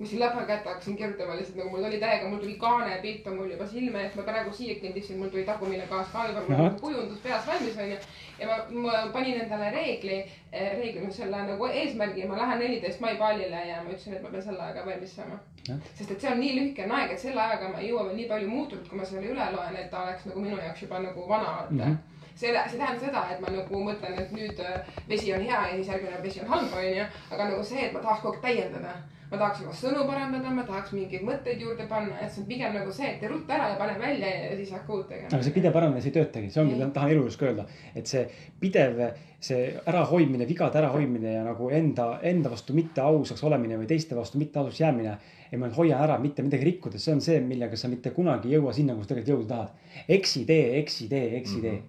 võtsin läpa kätte, hakkasin kirjutama lihtsalt nagu mul oli täiega, mul tuli kaane pilt on mul juba silme ees, ma praegu siia kõndisin, mul tuli tagumine kaas ka juba, mul kujundus peas valmis onju. Ja ma, ma panin endale reegli, reegli, selle nagu eesmärgi, ma lähen neliteist mai baalile ja ma ütlesin, et ma pean selle ajaga valmis saama sest et see on nii lühikene aeg, et selle ajaga ma ei jõua veel nii palju muutunud, kui ma selle üle loen, et ta oleks nagu minu jaoks juba nagu vana vaata mm. -hmm see, see tähendab seda, et ma nagu mõtlen, et nüüd äh, vesi on hea ja siis järgmine vesi on halb, onju. aga nagu see, et ma tahaks kogu aeg täiendada. Ma tahaks oma sõnu parandada, ma tahaks mingeid mõtteid juurde panna, et see on pigem nagu see, et rutta ära ja pane välja ja siis hakka uut tegema. aga see pidev paranemine ei töötagi, see ongi, tahan elujõus ka öelda, et see pidev, see ärahoidmine, vigade ärahoidmine ja nagu enda, enda vastu mitte ausaks olemine või teiste vastu mitte ausaks jäämine. ja ma hoian ära mitte midagi rikkudes, see on see, millega sa mitte kunagi ei jõua sinna, kus tegelikult jõuda tahad. eksi tee, eksi tee, eksi tee.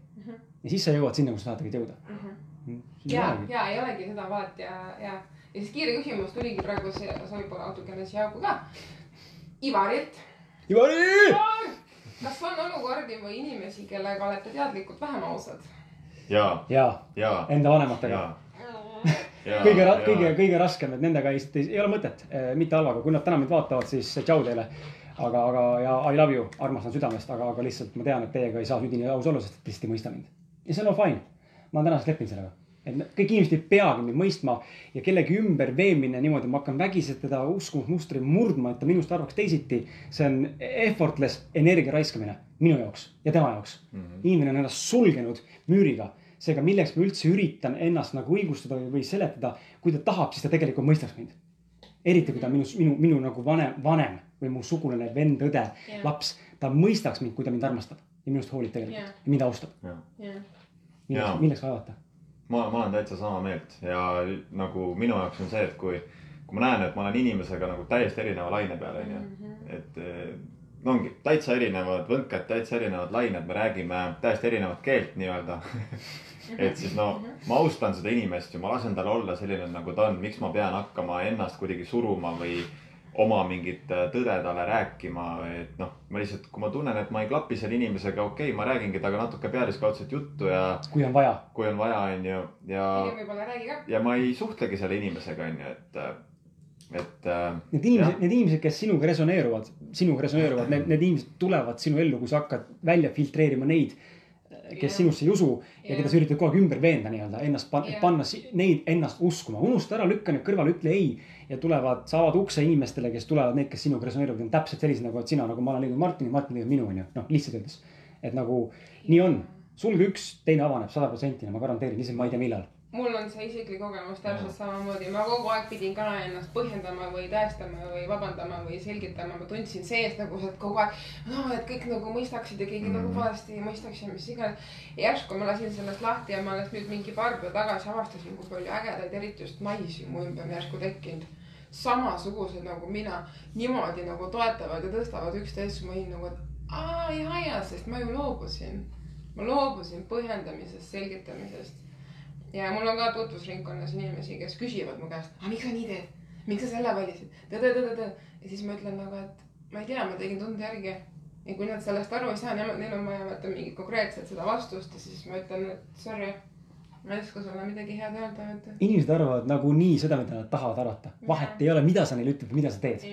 ja siis sa jõuad sinna, kus sa tahad tegelikult jõuda. Mhm. ja, ja ei olegi seda vahet ja, ja, ja siis kiire küsimus tuligi praegu see, võib-olla natukene siia auku ka. Ivarilt, Ivari. kas on olukordi või inimesi, kellega olete teadlikult vähem ausad? ja, ja ja, enda vanematega. kõige, kõige, kõige raskem, et nendega ei, ei, ole mõtet, mitte halvaga, kui nad täna mind vaatavad, siis tšau teile. aga, aga ja I love you, armastan südamest, aga, aga lihtsalt ma tean, et teiega ei saa üdini aus olla, sest te lihtsalt ei mõista mind. ja see on all fine. ma olen tänaseks leppinud sellega. Et kõik inimesed ei peagi mind mõistma ja kellegi ümber veemine niimoodi, ma hakkan vägiselt teda uskumusmustri murdma, et ta minust arvaks teisiti. see on effortless energia raiskamine minu jaoks ja tema jaoks Mhm. inimene on ennast sulgenud müüriga. seega milleks ma üldse üritan ennast nagu õigustada või- või seletada, kui ta tahab, siis ta tegelikult mõistaks mind. eriti kui ta on minu, minu, minu nagu vanem, vanem või mu sugulane, vend, õde Jah., laps, ta mõistaks mind, kui ta mind armastab ja minust hoolib tegelikult Jah. ja mind austab. jah, milleks milleks vaevata? ma, ma olen täitsa sama meelt ja nagu minu jaoks on see, et kui, kui ma näen, et ma olen inimesega nagu täiesti erineva laine peal, onju. et eh, no ongi täitsa erinevad võnked, täitsa erinevad lained, me räägime täiesti erinevat keelt nii-öelda. et siis no ma austan seda inimest ja ma lasen tal olla selline, nagu ta on, miks ma pean hakkama ennast kuidagi suruma või oma mingit äh, tõde talle rääkima, et noh, ma lihtsalt, kui ma tunnen, et ma ei klapi selle inimesega, okei okay,, ma räägingi temaga natuke pealiskaudset juttu ja kui on vaja. kui on vaja, onju, ja hiljem võib-olla räägi ka. ja ma ei suhtlegi selle inimesega, onju, et, et. äh, Need inimesed, need inimesed, kes sinuga resoneeruvad, sinuga resoneeruvad, need, need inimesed tulevad sinu ellu, kui sa hakkad välja filtreerima neid, kes sinusse ei usu ja Jah. keda sa üritad kogu aeg ümber veenda nii-öelda ennast pan, panna neid ennast uskuma, unusta ära, lükka need kõrvale, ütle ei. ja tulevad, sa avad ukse inimestele, kes tulevad, need, kes sinuga resoneeruvad, on täpselt sellised nagu oled sina, nagu ma olen leidnud Martini, Martin leidnud minu, onju, noh lihtsalt öeldes. et nagu nii on, sulge üks, teine avaneb sada protsenti, ma garanteerin, lihtsalt ma ei tea, millal. Mul on see isiklik kogemus täpselt samamoodi, ma kogu aeg pidin ka ennast põhjendama või tõestama või vabandama või selgitama, ma tundsin sees nagu sealt kogu aeg. no et kõik nagu mõistaksid ja keegi mm. nagu Mhm. valesti ei mõistaks ja mis iganes. järsku ma lasin sellest lahti ja ma alles nüüd mingi paar päeva tagasi avastasin, kui palju ägedaid, eriti just naisi mu ümber järsku tekkinud. samasugused nagu mina, niimoodi nagu toetavad ja tõstavad üksteist, ma olin nagu, et aa ja, ja, sest ma ju loobusin. ma loobusin põhjendamisest, selgitamisest ja mul on ka tutvusringkonnas inimesi, kes küsivad mu käest, aga miks sa nii teed, miks sa selle valisid, tõde-tõde-tõde ja siis ma ütlen nagu, et ma ei tea, ma tegin tunde järgi. ja kui nad sellest aru ei saa, nemad, neil on vaja vaata mingit konkreetset seda vastust ja siis ma ütlen, et sorry, ma ei oska sulle midagi head öelda, et. inimesed arvavad nagunii seda, mida nad tahavad arvata. vahet ei ole, mida sa neile ütled või mida sa teed.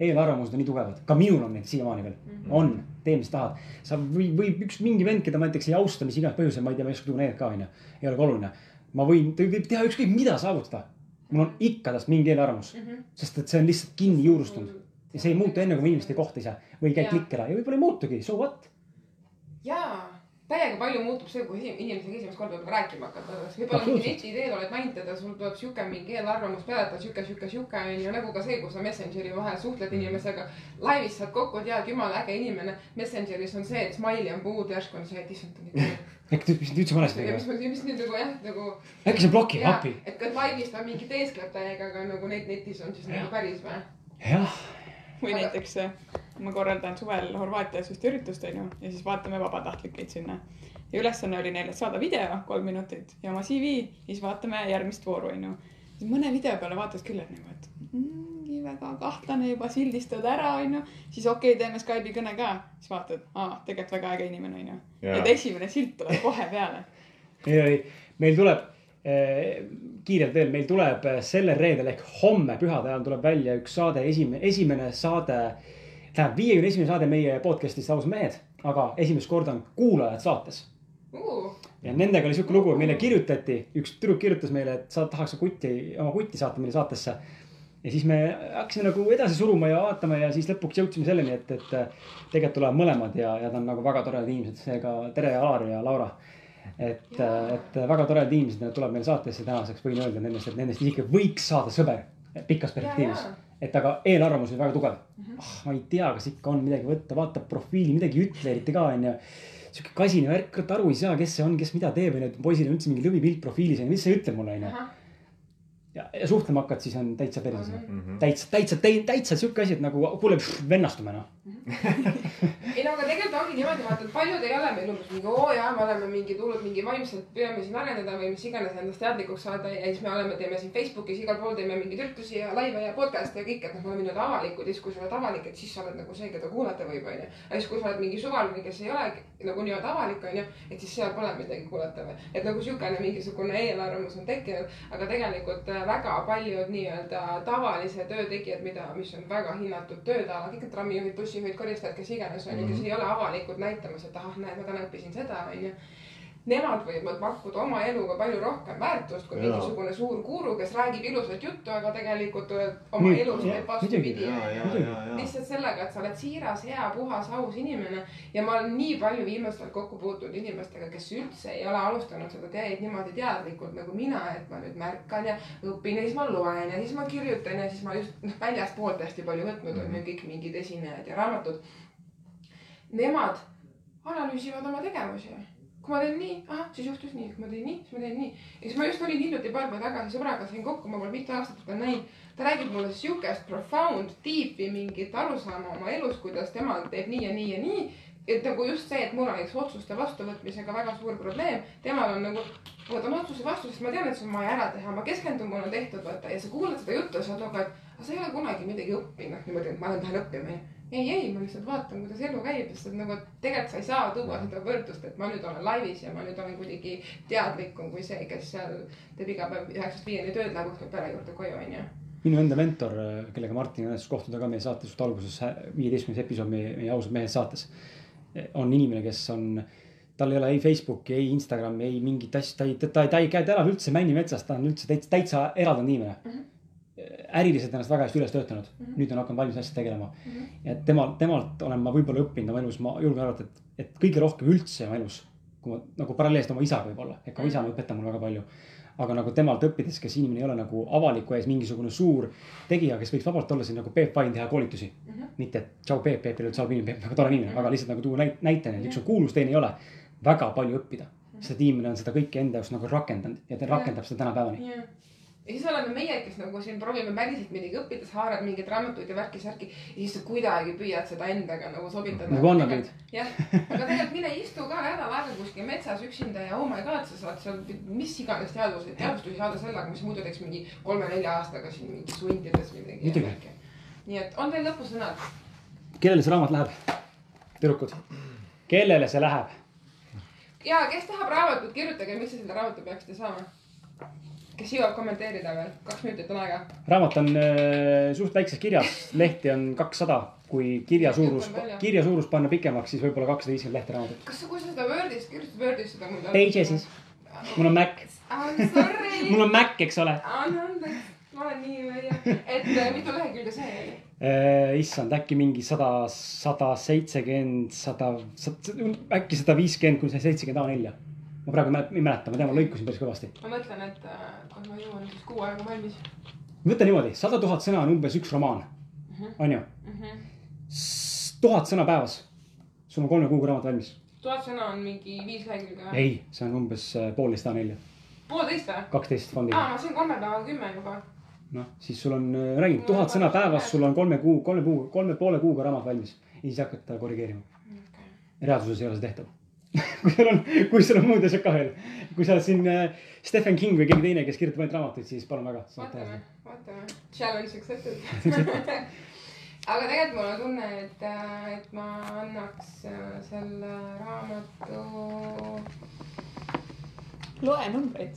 eelarvamused on nii tugevad, ka minul on neid siiamaani veel mm. -hmm. on, tee, mis tahad. sa või, võib üks mingi vend, keda ma näiteks ei austa, mis iganes põhjusel, ma ei tea, ma ei oska tuua näidet ka, onju. ei ole ka oluline. Ma võin, ta võib teha ükskõik mida saavutada. mul on ikka tast mingi eelarvamus, Mhm. sest et see on lihtsalt kinni juurustunud. ja see ei muutu enne, kui ma inimest ei kohta ise või käid Jaa. klikk ära ja võib-olla ei muutugi, so what. jaa, täiega palju muutub see, kui inimesega esimest korda võib rääkima hakata. võib-olla mingi Absoluutselt. neti teel oled näinud teda, sul tuleb sihuke mingi eelarvamus peale, et sihuke, sihuke, sihuke on ju nagu ka see, kus sa Messengeri vahel suhtled inimesega. laivis saad kokku, et et jumala äge inimene. Messengeris on see, et smiley on puudu, järsku on see, et issand. Äkki ta ütles üldse valesti ja mis mis nüüd nagu jah, nagu. äkki see blokib, appi., et ka laivis ta mingi teeskleb täiega, aga nagu neid netis on siis nagu päris või? jah, või näiteks äh, ma korraldan suvel Horvaatias just üritust onju ja siis vaatame vabatahtlikuid sinna. ja ülesanne oli neile saada video kolm minutit ja oma CV ja siis vaatame järgmist vooru onju. Mõne video peale vaatad küll, et nagu, et mingi väga kahtlane juba sildistad ära onju. siis okei okay,, teeme Skype'i kõne ka, siis vaatad, aa tegelikult väga äge inimene onju. Et esimene silt tuleb kohe peale. ei, ei, meil tuleb eh, kiirelt veel, meil tuleb eh, sellel reedel ehk homme pühade ajal tuleb välja üks saade, esimene, esimene saade. tähendab, viiekümne esimene saade meie podcast'ist Ausad mehed, aga esimest korda on kuulajad saates. Ja nendega oli sihuke lugu, meile kirjutati, üks tüdruk kirjutas meile, et sa tahaks kutti, oma kutti saata meile saatesse. ja siis me hakkasime nagu edasi suruma ja vaatama ja siis lõpuks jõudsime selleni, et, et tegelikult tulevad mõlemad ja, ja ta on nagu väga toredad inimesed, seega tere, Alar ja Laura. et, et väga toredad inimesed, nad tulevad meile saatesse tänaseks, võin öelda nendest, et nendest isegi võiks saada sõber pikas perspektiivis. Et aga eelarvamus oli väga tugev. Oh,. ma ei tea, kas ikka on midagi võtta, vaatab profiili, midagi ei ütle eriti ka onju sihuke kasine värk, kurat aru ei saa, kes see on, kes mida teeb, onju, et poisil on üldse mingi lõvipilt profiilis onju, mis see ütleb mulle onju. ja, ja suhtlema hakkad, siis on täitsa perses mm. -hmm. täitsa, täitsa, täitsa sihuke asi, et nagu kuule, vennastume noh. ei no aga tegelikult ongi niimoodi, vaata, et paljud ei ole meil umbes mingi oo jaa, me oleme mingi tulnud mingi vaimselt, püüame siin areneda või mis iganes endast teadlikuks saada ja siis me oleme, teeme siin Facebookis igal pool teeme mingeid üritusi ja laive ja podcast'e ja kõik, et noh, me oleme nüüd avalikud ja siis, kui sa oled avalik, et siis sa oled nagu see, keda kuulata võib, onju. aga siis, kui sa oled mingi suvaline, kes ei ole nagu nii-öelda avalik, onju, et siis seal pole midagi kuulata või. et nagu siukene mingisugune eelarvamus on tekkinud, aga tegelikult äh, väga paljud nii-öelda tavalise töö tegijad, mida, mis on väga hinnatud tööd, kõik need trammijuhid, bussijuhid, koristajad, kes iganes onju, kes ei ole avalikud näitamas, et ahah, näed, ma täna õppisin seda onju Nemad võivad pakkuda oma eluga palju rohkem väärtust kui Jaa. mingisugune suur guru, kes räägib ilusat juttu, aga tegelikult oma Nii, elus teeb vastupidi ja, ja, ja, ja. lihtsalt sellega, et sa oled siiras, hea, puhas, aus inimene ja ma olen nii palju viimasel ajal kokku puutunud inimestega, kes üldse ei ole alustanud seda teed niimoodi teadlikult nagu mina, et ma nüüd märkan ja õpin ja siis ma loen ja siis ma kirjutan ja siis ma just noh, väljastpoolt hästi palju võtnud on ju kõik mingid esinejad ja raamatud. Nemad analüüsivad oma tegevusi kui ma teen nii, ahah, siis juhtus nii, kui ma teen nii, siis ma teen nii. ja siis ma just olin hiljuti paar päeva tagasi sõbraga sain kokku, ma pole mitu aastat teda näinud. ta räägib mulle siukest profound, deep'i mingit arusaama oma elust, kuidas tema teeb nii ja nii ja nii. et nagu just see, et mul on näiteks otsuste vastuvõtmisega väga suur probleem, temal on nagu, võtan otsuse vastu, sest ma tean, et see on vaja ära teha, ma keskendun, mul on tehtud, vaata ja sa kuulad seda juttu ja sa oled nagu, et aga sa ei ole kunagi midagi õppinud niimoodi, et ma lähen tahan õppima ei, ei, ma lihtsalt vaatan, kuidas elu käib, sest et nagu tegelikult sa ei saa tuua seda võrdlust, et ma nüüd olen laivis ja ma nüüd olen kuidagi teadlikum kui see, kes seal teeb iga päev üheksast viieni tööd, läheb õhtul pere juurde koju, onju. minu enda mentor, kellega Martin õnnestus kohtuda ka meie saates just alguses, viieteistkümnes episood meie, meie ausad mehed saates. on inimene, kes on, tal ei ole ei Facebooki, ei Instagrami, ei mingit asja, ta ei, ta ei, ta ei käi, ta elab üldse männimetsas, ta on üldse täitsa, täitsa eraldunud inimene mm. -hmm äriliselt ennast väga hästi üles töötanud mm, Mhm. -hmm. nüüd on hakanud valmis asjadega tegelema mm. -hmm. ja temalt, temalt olen ma võib-olla õppinud oma elus, ma julgen arvata, et, et kõige rohkem üldse oma elus. kui ma nagu paralleelselt oma isaga võib-olla, et ka isa on õpetanud mulle väga palju. aga nagu temalt õppides, kes inimene ei ole nagu avaliku ees mingisugune suur tegija, kes võiks vabalt olla siin nagu Peep Vain teha koolitusi mm. Mhm. -hmm. mitte, et tšau Peep, Peep ei ole inimene, Peep on väga tore inimene, aga lihtsalt nagu tuua näit-, näitena, et üks on kuulus, teine ei ole. väga palju õppida, sest et inimene on seda kõike enda jaoks nagu rakendanud ja ta rakendab seda tänapäevani. Ja siis oleme meie, kes nagu siin proovime päriselt midagi õppida, sa haarad mingeid raamatuid ja värki-särki ja siis sa kuidagi püüad seda endaga nagu sobitada. nagu annabid. jah, aga tegelikult mine istu ka nädal aega kuskil metsas üksinda ja oh my god, sa saad seal mis iganes teadus, teadustusi saada sellega, mis muidu teeks mingi kolme-nelja aastaga siin mingi sundides midagi Muidugi.. nii et on teil lõpusõnad? kellele see raamat läheb? tüdrukud, kellele see läheb? ja kes tahab raamatut, kirjutage, miks te selle raamatu peaksite saama. Kes jõuab kommenteerida veel, kaks minutit on aega. raamat on äh, suht väikses kirjas, lehti on kakssada. kui kirja suurus kirja suurus panna pikemaks, siis võib-olla kakssada viiskümmend lehte raamatut. kas sa, kui sa seda Wordis, kirjutad Wordis seda muidu? Pages'is. mul on Mac, mul on Mac, eks ole. anna andeks, ma olen nii välja, et äh, mitu lehekülge see oli? issand, äkki mingi sada, sada seitsekümmend, sada, äkki sada viiskümmend kuni seitsekümmend A4. Ma praegu ei mäleta- ma tean, ma lõikusin päris kõvasti. ma mõtlen, et äh, kas ma jõuan siis kuu aega valmis võta niimoodi, sada tuhat sõna on umbes üks romaan, on ju. mm. -hmm. tuhat sõna päevas. sul on kolme kuuga raamat valmis. tuhat sõna on mingi viis lehekülge või? ei, see on umbes äh, poolteist A4, poolteist või? kaksteist fondiga aa, ma sain kolme päevaga kümme juba. noh, siis sul on, räägin, tuhat sõna päevas, sul on kolme kuu, kolme kuu, kolme poole kuuga raamat valmis. ja siis hakata korrigeerima. reaalsuses ei ole see tehtav. kui sul on, kui sul on muud asjad ka veel. kui sa oled siin äh, Stephen King või keegi teine, kes kirjutab ainult raamatuid, siis palun väga, vaatame vaatame. Challenge accepted. aga tegelikult mul on tunne, et, et ma annaks äh, selle raamatu. loe numbreid.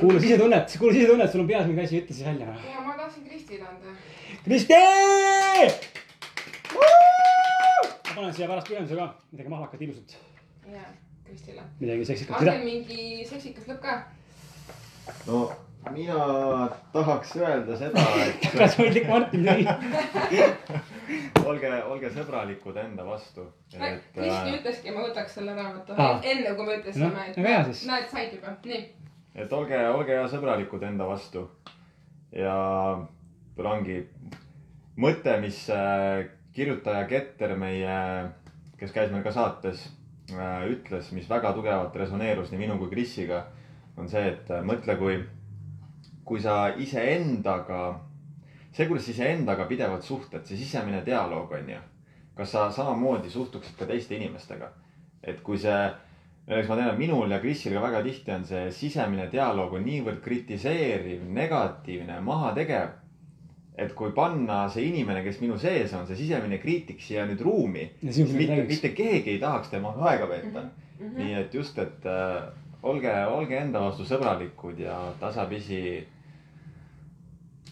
kuula sisetunnet, kuula sisetunnet, sul on peas mingi asi, ütle siis välja. ja ma tahtsin Kristile anda. Kristi. Ma panen siia pärast ühenduse ka, midagi mahlakat ilusat, jaa, Kristile. midagi seksikat. andke mingi seksikas lõpp ka. no mina tahaks öelda seda, et tagasihoidlik Martin tegi. olge, olge sõbralikud enda vastu. äh, ütleski, ma võtaks selle raamatu Aa. enne kui me ütlesime Noh,, et hea siis. näed, said juba, nii. et olge, olge ja sõbralikud enda vastu. ja võib-olla ongi mõte, mis äh, kirjutaja Ketter meie, kes käis meil ka saates, ütles, mis väga tugevalt resoneerus nii minu kui Krisiga, on see, et äh, mõtle, kui, kui sa iseendaga, see, kuidas iseendaga pidevalt suhtled, see sisemine dialoog on ju. kas sa samamoodi suhtuksid ka teiste inimestega? et kui see näiteks ma tean, et minul ja Krisil ka väga tihti on see sisemine dialoog on niivõrd kritiseeriv, negatiivne, mahategev. Et kui panna see inimene, kes minu sees on, see sisemine kriitik siia nüüd ruumi, ja siis mitte, mitte keegi ei tahaks temaga aega veeta. Mhm. nii et just, et äh, olge, olge enda vastu sõbralikud ja tasapisi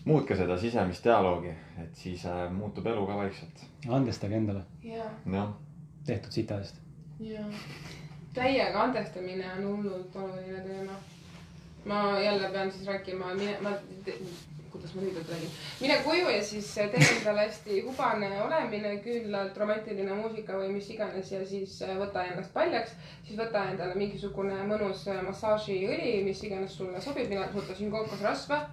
muutke seda sisemist dialoogi, et siis äh, muutub elu ka vaikselt. andestage endale jaa, jah, tehtud sita eest. jaa. täiega andestamine on hullult oluline teema. ma jälle pean siis rääkima, ma, kuidas ma lühidalt räägin. mine koju ja siis tee endale hästi hubane olemine, küünlalt romantiline muusika või mis iganes ja siis võta ennast paljaks. siis võta endale mingisugune mõnus massaažiõli, mis iganes sulle sobib, mina kasutasin kookosrasva.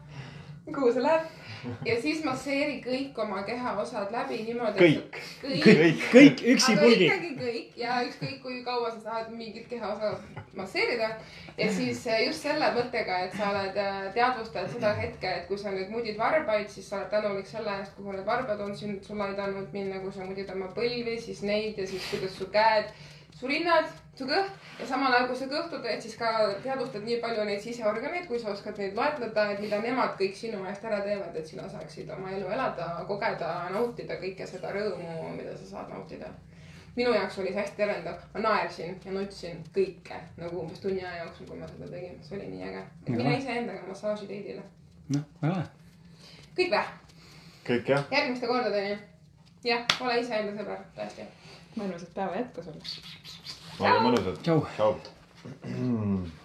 kuhu see läheb? Ja siis masseeri kõik oma kehaosad läbi niimoodi. kõik, kõik, kõik. kõik üksi aga pulgi. ikkagi kõik ja ükskõik kui kaua sa tahad mingit kehaosa masseerida. ja siis äh, just selle mõttega, et sa oled, teadvustad seda hetke, et kui sa nüüd mudid varbaid, siis sa oled tänulik selle eest, kuhu need varbad on sind, sul aidanud minna, kui sa mudid oma põlvi, siis neid ja siis kuidas su käed, su rinnad, su kõht ja samal ajal, kui sa kõhtu teed, siis ka teadvustad nii palju neid siseorganeid, kui sa oskad neid loetleda, et mida nemad kõik sinu eest ära teevad, et sina saaksid oma elu elada, kogeda, nautida kõike seda rõõmu, mida sa saad nautida minu jaoks oli see hästi erendav, ma naersin ja nutsin kõike nagu umbes tunni aja jooksul, kui ma seda tegin, see oli nii äge. Mine iseendaga massaaži teidile. noh, väga lahe. kõik vä, kõik jah, järgmiste kordadeni. jah, ole iseenda sõber, tõesti. Mõnusat päeva jätku sulle. olge mõnusad. tšau. tšau.